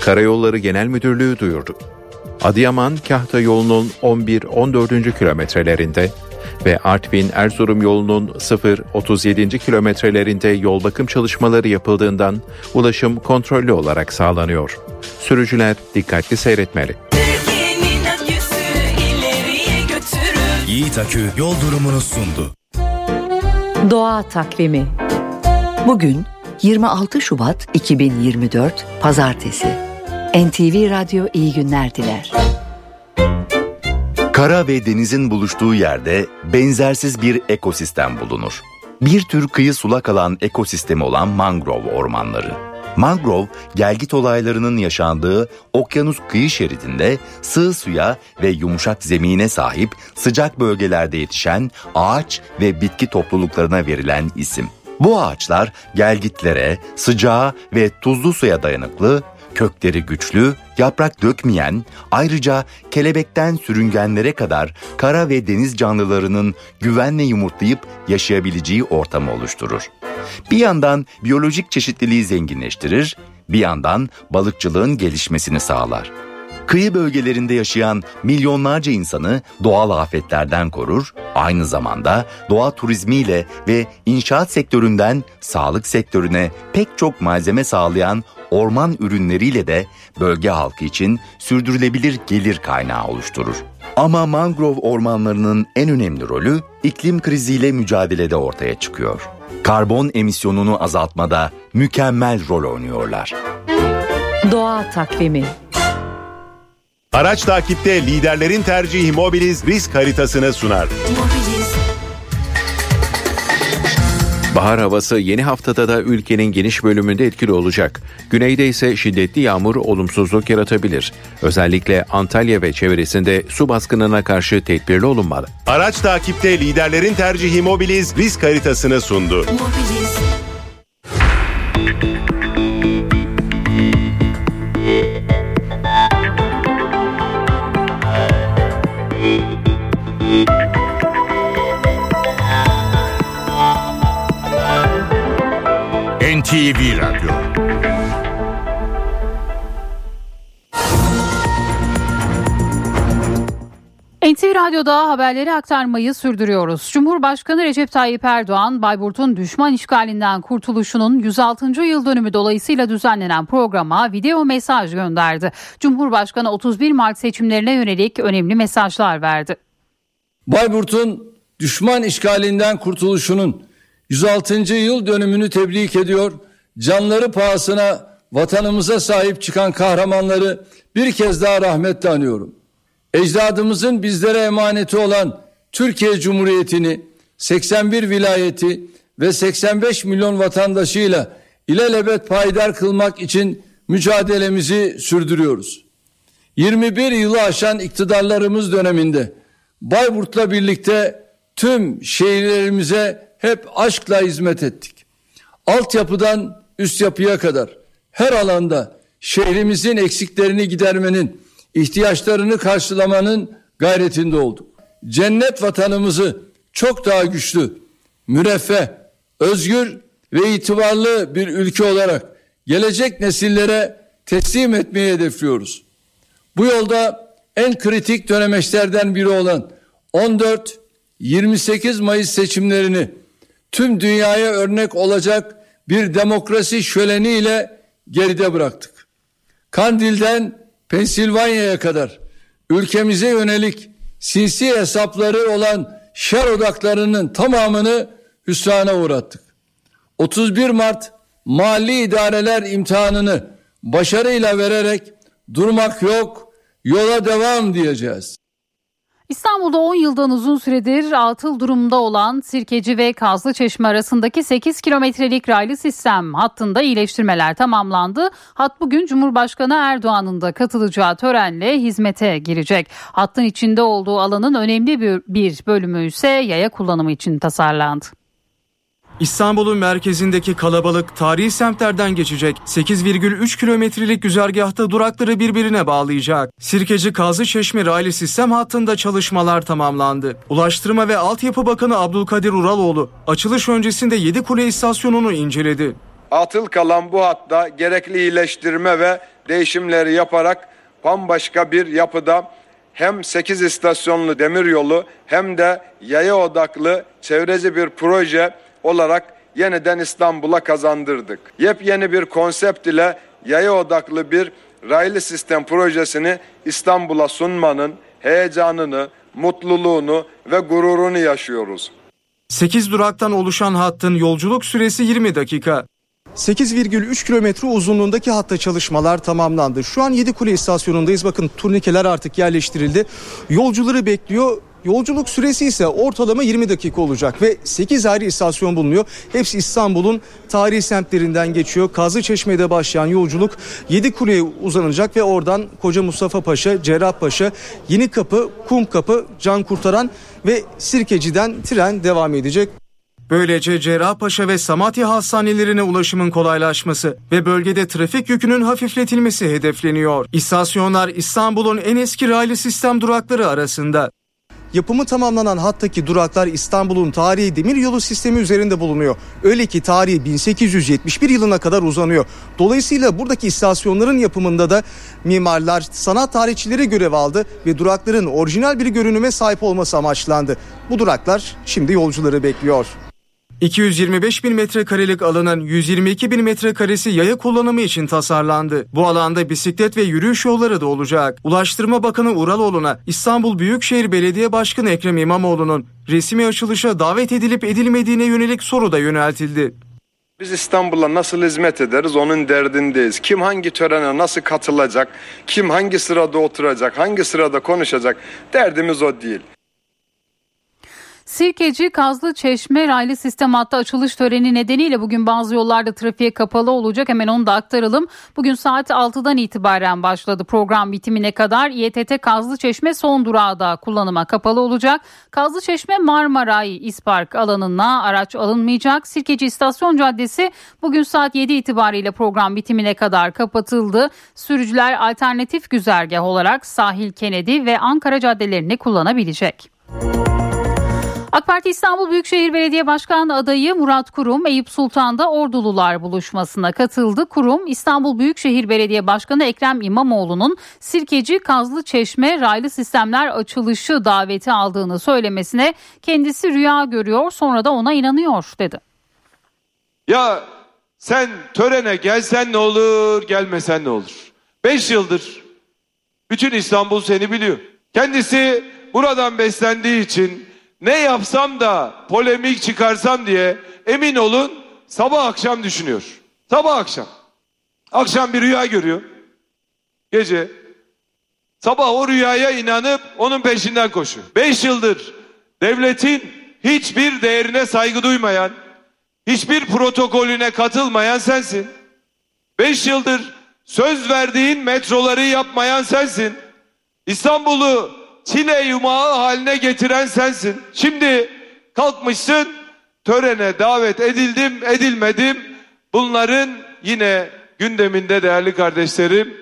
Karayolları Genel Müdürlüğü duyurdu. Adıyaman Kahta yolunun 11-14. kilometrelerinde ve Artvin Erzurum yolunun 0-37. kilometrelerinde yol bakım çalışmaları yapıldığından ulaşım kontrollü olarak sağlanıyor. Sürücüler dikkatli seyretmeli. Yiğit Akü yol durumunu sundu. Doğa takvimi. Bugün 26 Şubat 2024 Pazartesi. NTV Radyo iyi günler diler. Kara ve denizin buluştuğu yerde benzersiz bir ekosistem bulunur. Bir tür kıyı sulak alan ekosistemi olan mangrove ormanları. Mangrove, gelgit olaylarının yaşandığı okyanus kıyı şeridinde sığ suya ve yumuşak zemine sahip sıcak bölgelerde yetişen ağaç ve bitki topluluklarına verilen isim. Bu ağaçlar gelgitlere, sıcağa ve tuzlu suya dayanıklı, kökleri güçlü, yaprak dökmeyen, ayrıca kelebekten sürüngenlere kadar kara ve deniz canlılarının güvenle yumurtlayıp yaşayabileceği ortamı oluşturur. Bir yandan biyolojik çeşitliliği zenginleştirir, bir yandan balıkçılığın gelişmesini sağlar. Kıyı bölgelerinde yaşayan milyonlarca insanı doğal afetlerden korur, aynı zamanda doğa turizmiyle ve inşaat sektöründen sağlık sektörüne pek çok malzeme sağlayan orman ürünleriyle de bölge halkı için sürdürülebilir gelir kaynağı oluşturur. Ama mangrove ormanlarının en önemli rolü iklim kriziyle mücadelede ortaya çıkıyor. Karbon emisyonunu azaltmada mükemmel rol oynuyorlar. Doğa takvimi. Araç takipte liderlerin tercihi Mobiliz risk haritasını sunar. Bahar havası yeni haftada da ülkenin geniş bölümünde etkili olacak. Güneyde ise şiddetli yağmur olumsuzluk yaratabilir. Özellikle Antalya ve çevresinde su baskınına karşı tedbirli olunmalı. Araç takipte liderlerin tercihi Mobiliz risk haritasını sundu. NTV Radyo NTV Radyo'da haberleri aktarmayı sürdürüyoruz. Cumhurbaşkanı Recep Tayyip Erdoğan, Bayburt'un düşman işgalinden kurtuluşunun 106. yıl dönümü dolayısıyla düzenlenen programa video mesaj gönderdi. Cumhurbaşkanı 31 Mart seçimlerine yönelik önemli mesajlar verdi. Bayburt'un düşman işgalinden kurtuluşunun 106. yıl dönümünü tebrik ediyor. Canları pahasına vatanımıza sahip çıkan kahramanları bir kez daha rahmetle anıyorum. Ecdadımızın bizlere emaneti olan Türkiye Cumhuriyeti'ni 81 vilayeti ve 85 milyon vatandaşıyla ilelebet payidar kılmak için mücadelemizi sürdürüyoruz. 21 yılı aşan iktidarlarımız döneminde Bayburt'la birlikte tüm şehirlerimize hep aşkla hizmet ettik. Altyapıdan üst yapıya kadar her alanda şehrimizin eksiklerini gidermenin, ihtiyaçlarını karşılamanın gayretinde olduk. Cennet vatanımızı çok daha güçlü, müreffeh, özgür ve itibarlı bir ülke olarak gelecek nesillere teslim etmeyi hedefliyoruz. Bu yolda en kritik dönemeçlerden biri olan 14-28 Mayıs seçimlerini tüm dünyaya örnek olacak bir demokrasi şöleniyle geride bıraktık. Kandil'den Pensilvanya'ya kadar ülkemize yönelik sinsi hesapları olan şer odaklarının tamamını hüsrana uğrattık. 31 Mart mali idareler imtihanını başarıyla vererek durmak yok, yola devam diyeceğiz. İstanbul'da 10 yıldan uzun süredir atıl durumda olan Sirkeci ve Kazlıçeşme arasındaki 8 kilometrelik raylı sistem hattında iyileştirmeler tamamlandı. Hat bugün Cumhurbaşkanı Erdoğan'ın da katılacağı törenle hizmete girecek. Hattın içinde olduğu alanın önemli bir bölümü ise yaya kullanımı için tasarlandı. İstanbul'un merkezindeki kalabalık tarihi semtlerden geçecek. 8,3 kilometrelik güzergahta durakları birbirine bağlayacak. Sirkeci Kazı Çeşme raylı sistem hattında çalışmalar tamamlandı. Ulaştırma ve Altyapı Bakanı Abdülkadir Uraloğlu açılış öncesinde 7 kule istasyonunu inceledi. Atıl kalan bu hatta gerekli iyileştirme ve değişimleri yaparak bambaşka bir yapıda hem 8 istasyonlu demiryolu hem de yaya odaklı çevreci bir proje olarak yeniden İstanbul'a kazandırdık. Yepyeni bir konsept ile yaya odaklı bir raylı sistem projesini İstanbul'a sunmanın heyecanını, mutluluğunu ve gururunu yaşıyoruz. 8 duraktan oluşan hattın yolculuk süresi 20 dakika. 8,3 kilometre uzunluğundaki hatta çalışmalar tamamlandı. Şu an Yedikule istasyonundayız. Bakın turnikeler artık yerleştirildi. Yolcuları bekliyor. Yolculuk süresi ise ortalama 20 dakika olacak ve 8 ayrı istasyon bulunuyor. Hepsi İstanbul'un tarihi semtlerinden geçiyor. Kazı Çeşme'de başlayan yolculuk Yedikule'ye uzanacak ve oradan Koca Mustafa Paşa, Cerrahpaşa, Yeni Kapı, Kum Kapı, Can Kurtaran ve Sirkeci'den tren devam edecek. Böylece Cerrahpaşa ve Samatya hastanelerine ulaşımın kolaylaşması ve bölgede trafik yükünün hafifletilmesi hedefleniyor. İstasyonlar İstanbul'un en eski raylı sistem durakları arasında. Yapımı tamamlanan hattaki duraklar İstanbul'un tarihi demiryolu sistemi üzerinde bulunuyor. Öyle ki tarihi 1871 yılına kadar uzanıyor. Dolayısıyla buradaki istasyonların yapımında da mimarlar, sanat tarihçileri görev aldı ve durakların orijinal bir görünüme sahip olması amaçlandı. Bu duraklar şimdi yolcuları bekliyor. 225 bin metrekarelik alanın 122 bin metrekaresi yaya kullanımı için tasarlandı. Bu alanda bisiklet ve yürüyüş yolları da olacak. Ulaştırma Bakanı Uraloğlu'na İstanbul Büyükşehir Belediye Başkanı Ekrem İmamoğlu'nun resmi açılışa davet edilip edilmediğine yönelik soru da yöneltildi. Biz İstanbul'a nasıl hizmet ederiz onun derdindeyiz. Kim hangi törene nasıl katılacak, kim hangi sırada oturacak, hangi sırada konuşacak derdimiz o değil. Sirkeci Kazlı Çeşme raylı sistem hattı açılış töreni nedeniyle bugün bazı yollarda trafiğe kapalı olacak. Hemen onu da aktaralım. Bugün saat 6'dan itibaren başladı program bitimine kadar. İETT Kazlı Çeşme son durağı kullanıma kapalı olacak. Kazlı Çeşme Marmaray İspark alanına araç alınmayacak. Sirkeci İstasyon Caddesi bugün saat 7 itibariyle program bitimine kadar kapatıldı. Sürücüler alternatif güzergah olarak Sahil Kennedy ve Ankara caddelerini kullanabilecek. AK Parti İstanbul Büyükşehir Belediye Başkanı adayı Murat Kurum Eyüp Sultan'da Ordulular buluşmasına katıldı. Kurum İstanbul Büyükşehir Belediye Başkanı Ekrem İmamoğlu'nun Sirkeci Kazlı Çeşme raylı sistemler açılışı daveti aldığını söylemesine kendisi rüya görüyor sonra da ona inanıyor dedi. Ya sen törene gelsen ne olur gelmesen ne olur. Beş yıldır bütün İstanbul seni biliyor. Kendisi buradan beslendiği için ne yapsam da polemik çıkarsam diye emin olun sabah akşam düşünüyor. Sabah akşam. Akşam bir rüya görüyor. Gece. Sabah o rüyaya inanıp onun peşinden koşuyor. Beş yıldır devletin hiçbir değerine saygı duymayan, hiçbir protokolüne katılmayan sensin. Beş yıldır söz verdiğin metroları yapmayan sensin. İstanbul'u çile yumağı haline getiren sensin. Şimdi kalkmışsın törene davet edildim edilmedim. Bunların yine gündeminde değerli kardeşlerim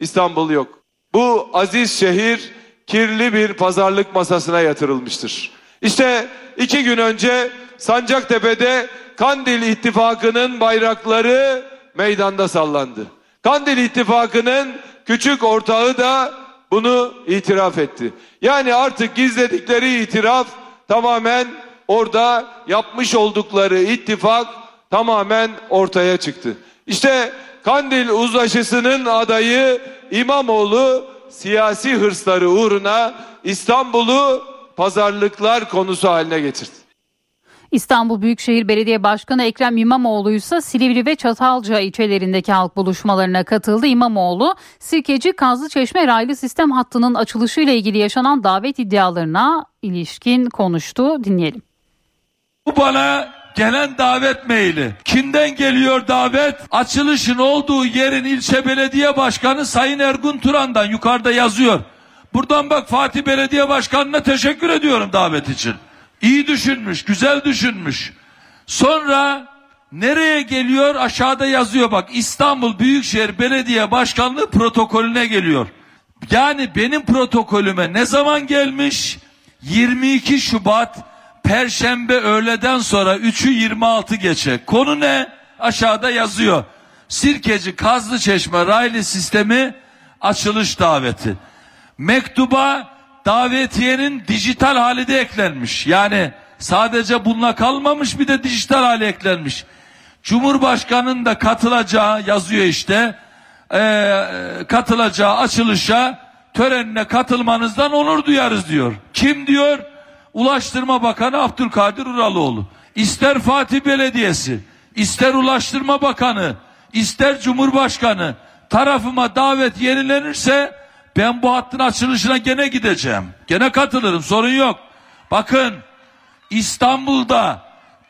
İstanbul yok. Bu aziz şehir kirli bir pazarlık masasına yatırılmıştır. İşte iki gün önce Sancaktepe'de Kandil İttifakı'nın bayrakları meydanda sallandı. Kandil İttifakı'nın küçük ortağı da bunu itiraf etti. Yani artık gizledikleri itiraf tamamen orada yapmış oldukları ittifak tamamen ortaya çıktı. İşte Kandil uzlaşısının adayı İmamoğlu siyasi hırsları uğruna İstanbul'u pazarlıklar konusu haline getirdi. İstanbul Büyükşehir Belediye Başkanı Ekrem İmamoğlu ise Silivri ve Çatalca ilçelerindeki halk buluşmalarına katıldı. İmamoğlu, Sirkeci Kazlıçeşme raylı sistem hattının açılışı ile ilgili yaşanan davet iddialarına ilişkin konuştu. Dinleyelim. Bu bana gelen davet maili. Kimden geliyor davet? Açılışın olduğu yerin ilçe belediye başkanı Sayın Ergun Turan'dan yukarıda yazıyor. Buradan bak Fatih Belediye Başkanı'na teşekkür ediyorum davet için. İyi düşünmüş, güzel düşünmüş. Sonra nereye geliyor? Aşağıda yazıyor bak İstanbul Büyükşehir Belediye Başkanlığı protokolüne geliyor. Yani benim protokolüme ne zaman gelmiş? 22 Şubat Perşembe öğleden sonra 3'ü 26 geçe. Konu ne? Aşağıda yazıyor. Sirkeci Kazlı Çeşme raylı sistemi açılış daveti. Mektuba davetiyenin dijital hali de eklenmiş. Yani sadece bununla kalmamış bir de dijital hali eklenmiş. Cumhurbaşkanının da katılacağı yazıyor işte. E, katılacağı açılışa törenine katılmanızdan onur duyarız diyor. Kim diyor? Ulaştırma Bakanı Abdülkadir Uraloğlu. İster Fatih Belediyesi, ister Ulaştırma Bakanı, ister Cumhurbaşkanı tarafıma davet yenilenirse ben bu hattın açılışına gene gideceğim. Gene katılırım sorun yok. Bakın İstanbul'da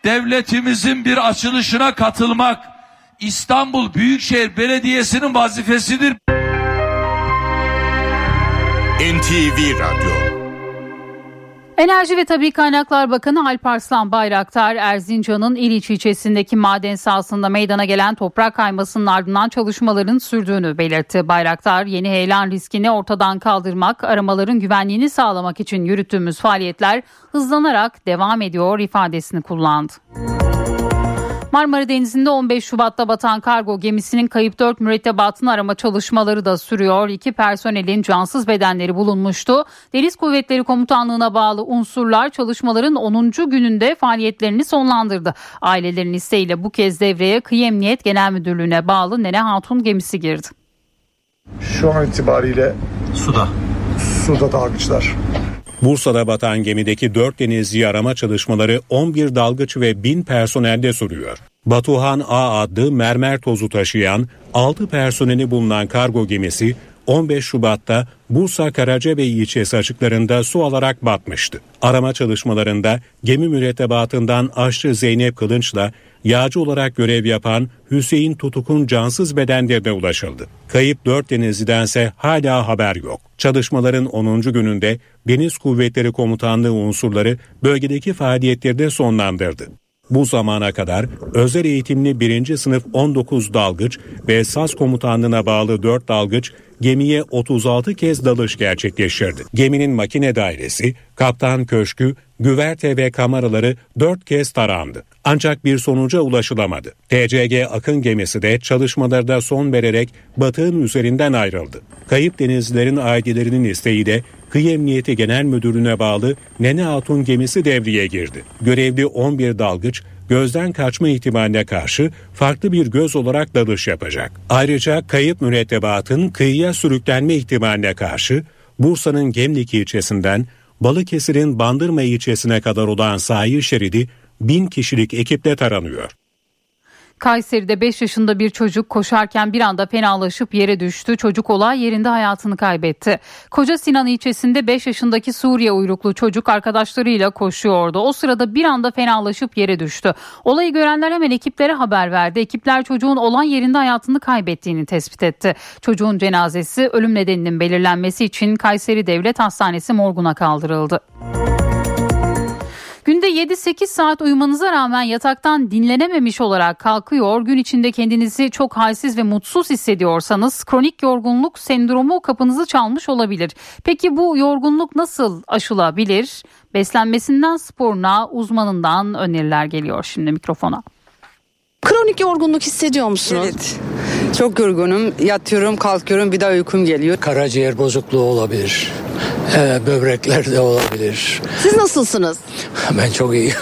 devletimizin bir açılışına katılmak İstanbul Büyükşehir Belediyesi'nin vazifesidir. NTV Radyo Enerji ve Tabi Kaynaklar Bakanı Alparslan Bayraktar, Erzincan'ın İliç ilçesindeki maden sahasında meydana gelen toprak kaymasının ardından çalışmaların sürdüğünü belirtti. Bayraktar, yeni heyelan riskini ortadan kaldırmak, aramaların güvenliğini sağlamak için yürüttüğümüz faaliyetler hızlanarak devam ediyor ifadesini kullandı. Marmara Denizi'nde 15 Şubat'ta batan kargo gemisinin kayıp 4 mürettebatını arama çalışmaları da sürüyor. İki personelin cansız bedenleri bulunmuştu. Deniz Kuvvetleri Komutanlığı'na bağlı unsurlar çalışmaların 10. gününde faaliyetlerini sonlandırdı. Ailelerin isteğiyle bu kez devreye Kıyı Emniyet Genel Müdürlüğü'ne bağlı Nene Hatun gemisi girdi. Şu an itibariyle suda. Suda dalgıçlar. Bursa'da batan gemideki 4 denizci arama çalışmaları 11 dalgıç ve 1000 personelde sürüyor. Batuhan A adlı mermer tozu taşıyan 6 personeli bulunan kargo gemisi 15 Şubat'ta Bursa Karacabey ilçesi açıklarında su alarak batmıştı. Arama çalışmalarında gemi mürettebatından aşçı Zeynep Kılınç'la yağcı olarak görev yapan Hüseyin Tutuk'un cansız bedenlerine ulaşıldı. Kayıp 4 denizlidense hala haber yok. Çalışmaların 10. gününde Deniz Kuvvetleri Komutanlığı unsurları bölgedeki faaliyetleri de sonlandırdı. Bu zamana kadar özel eğitimli 1. sınıf 19 dalgıç ve SAS komutanlığına bağlı 4 dalgıç gemiye 36 kez dalış gerçekleştirdi. Geminin makine dairesi, kaptan köşkü, güverte ve kameraları 4 kez tarandı. Ancak bir sonuca ulaşılamadı. TCG Akın gemisi de çalışmalarda son vererek batığın üzerinden ayrıldı. Kayıp denizcilerin ailelerinin isteğiyle Kıyı Emniyeti Genel Müdürlüğü'ne bağlı Nene Hatun gemisi devreye girdi. Görevli 11 dalgıç gözden kaçma ihtimaline karşı farklı bir göz olarak dalış yapacak. Ayrıca kayıp mürettebatın kıyıya sürüklenme ihtimaline karşı Bursa'nın Gemlik ilçesinden Balıkesir'in Bandırma ilçesine kadar olan sahil şeridi bin kişilik ekiple taranıyor. Kayseri'de 5 yaşında bir çocuk koşarken bir anda fenalaşıp yere düştü. Çocuk olay yerinde hayatını kaybetti. Koca Sinan ilçesinde 5 yaşındaki Suriye uyruklu çocuk arkadaşlarıyla koşuyordu. O sırada bir anda fenalaşıp yere düştü. Olayı görenler hemen ekiplere haber verdi. Ekipler çocuğun olan yerinde hayatını kaybettiğini tespit etti. Çocuğun cenazesi ölüm nedeninin belirlenmesi için Kayseri Devlet Hastanesi morguna kaldırıldı. Günde 7-8 saat uyumanıza rağmen yataktan dinlenememiş olarak kalkıyor, gün içinde kendinizi çok halsiz ve mutsuz hissediyorsanız kronik yorgunluk sendromu kapınızı çalmış olabilir. Peki bu yorgunluk nasıl aşılabilir? Beslenmesinden sporuna uzmanından öneriler geliyor şimdi mikrofona. Kronik yorgunluk hissediyor musunuz? Evet. Çok yorgunum. Yatıyorum, kalkıyorum, bir daha uykum geliyor. Karaciğer bozukluğu olabilir. Ee, böbreklerde olabilir. Siz nasılsınız? Ben çok iyiyim.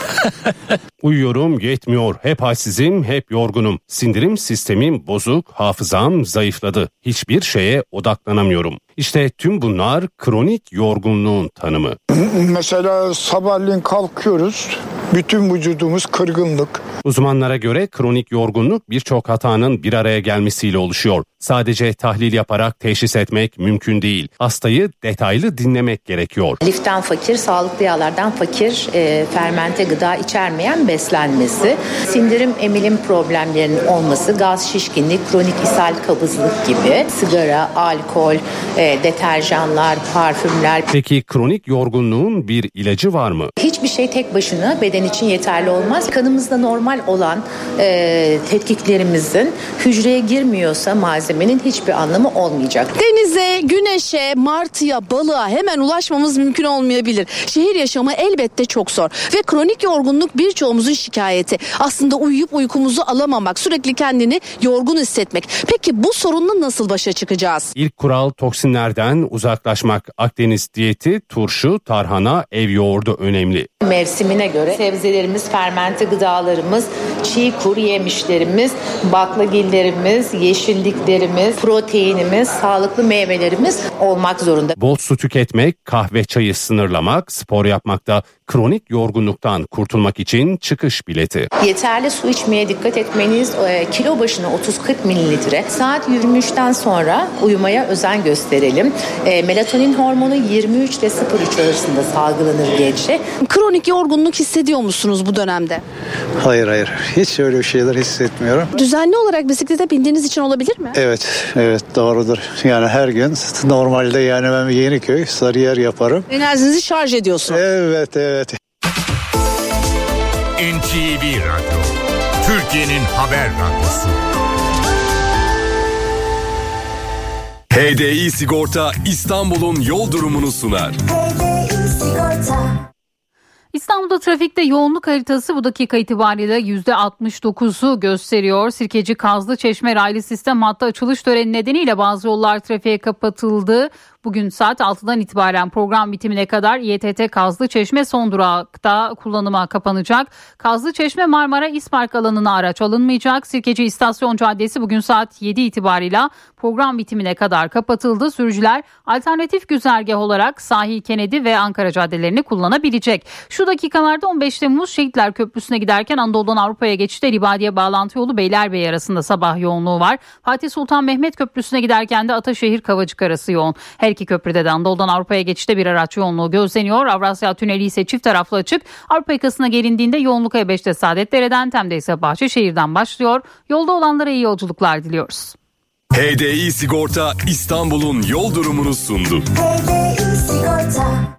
Uyuyorum yetmiyor. Hep halsizim, hep yorgunum. Sindirim sistemim bozuk, hafızam zayıfladı. Hiçbir şeye odaklanamıyorum. İşte tüm bunlar kronik yorgunluğun tanımı. Mesela sabahleyin kalkıyoruz. Bütün vücudumuz kırgınlık. Uzmanlara göre kronik yorgunluk birçok hatanın bir araya gelmesiyle oluşuyor. Sadece tahlil yaparak teşhis etmek mümkün değil. Hastayı detaylı dinlemek gerekiyor. Liften fakir, sağlıklı yağlardan fakir, e, fermente gıda içermeyen beslenmesi, sindirim emilim problemlerinin olması, gaz şişkinlik, kronik ishal kabızlık gibi, sigara, alkol, e, deterjanlar, parfümler. Peki kronik yorgunluğun bir ilacı var mı? Hiçbir şey tek başına beden için yeterli olmaz. Kanımızda normal olan e, tetkiklerimizin hücreye girmiyorsa malzemenin hiçbir anlamı olmayacak. Denize, güneşe, martıya, balığa hemen ulaşmamız mümkün olmayabilir. Şehir yaşamı elbette çok zor ve kronik yorgunluk birçoğumuzun şikayeti. Aslında uyuyup uykumuzu alamamak, sürekli kendini yorgun hissetmek. Peki bu sorunla nasıl başa çıkacağız? İlk kural toksinlerden uzaklaşmak. Akdeniz diyeti, turşu, tarhana, ev yoğurdu önemli. Mevsimine göre sebzelerimiz, fermente gıdalarımız, çiğ kuru yemişlerimiz, baklagillerimiz, yeşilliklerimiz, proteinimiz, sağlıklı meyvelerimiz olmak zorunda. Bol su tüketmek, kahve çayı sınırlamak, spor yapmakta kronik yorgunluktan kurtulmak için çıkış bileti. Yeterli su içmeye dikkat etmeniz, e, kilo başına 30-40 mililitre. Saat 23'ten sonra uyumaya özen gösterelim. E, melatonin hormonu 23 ile 03 arasında salgılanır gece. Kronik yorgunluk hissediyor musunuz bu dönemde? Hayır hayır. Hiç öyle bir şeyler hissetmiyorum. Düzenli olarak bisiklete bindiğiniz için olabilir mi? Evet, evet doğrudur. Yani her gün normalde yani ben Yeniköy, Sarıyer yaparım. Enerjinizi şarj ediyorsunuz. Evet, evet. NTV Radyo, Türkiye'nin haber radyosu. HDI Sigorta İstanbul'un yol durumunu sunar. İstanbul'da trafikte yoğunluk haritası bu dakika itibariyle %69'u gösteriyor. Sirkeci Kazlı Çeşme raylı sistem hattı açılış töreni nedeniyle bazı yollar trafiğe kapatıldı. Bugün saat 6'dan itibaren program bitimine kadar İETT Kazlı Çeşme son durakta kullanıma kapanacak. Kazlı Çeşme Marmara İspark alanına araç alınmayacak. Sirkeci İstasyon Caddesi bugün saat 7 itibarıyla program bitimine kadar kapatıldı. Sürücüler alternatif güzergah olarak Sahil Kennedy ve Ankara caddelerini kullanabilecek. Şu dakikalarda 15 Temmuz Şehitler Köprüsü'ne giderken Anadolu'dan Avrupa'ya geçişte Libadiye bağlantı yolu Beylerbeyi arasında sabah yoğunluğu var. Fatih Sultan Mehmet Köprüsü'ne giderken de Ataşehir Kavacık arası yoğun. Her iki köprüde de Anadolu'dan Avrupa'ya geçişte bir araç yoğunluğu gözleniyor. Avrasya Tüneli ise çift taraflı açık. Avrupa yakasına gelindiğinde yoğunluk E5'te Saadetdere'den Tem'de ise Bahçeşehir'den başlıyor. Yolda olanlara iyi yolculuklar diliyoruz. HDI Sigorta İstanbul'un yol durumunu sundu. HDI Sigorta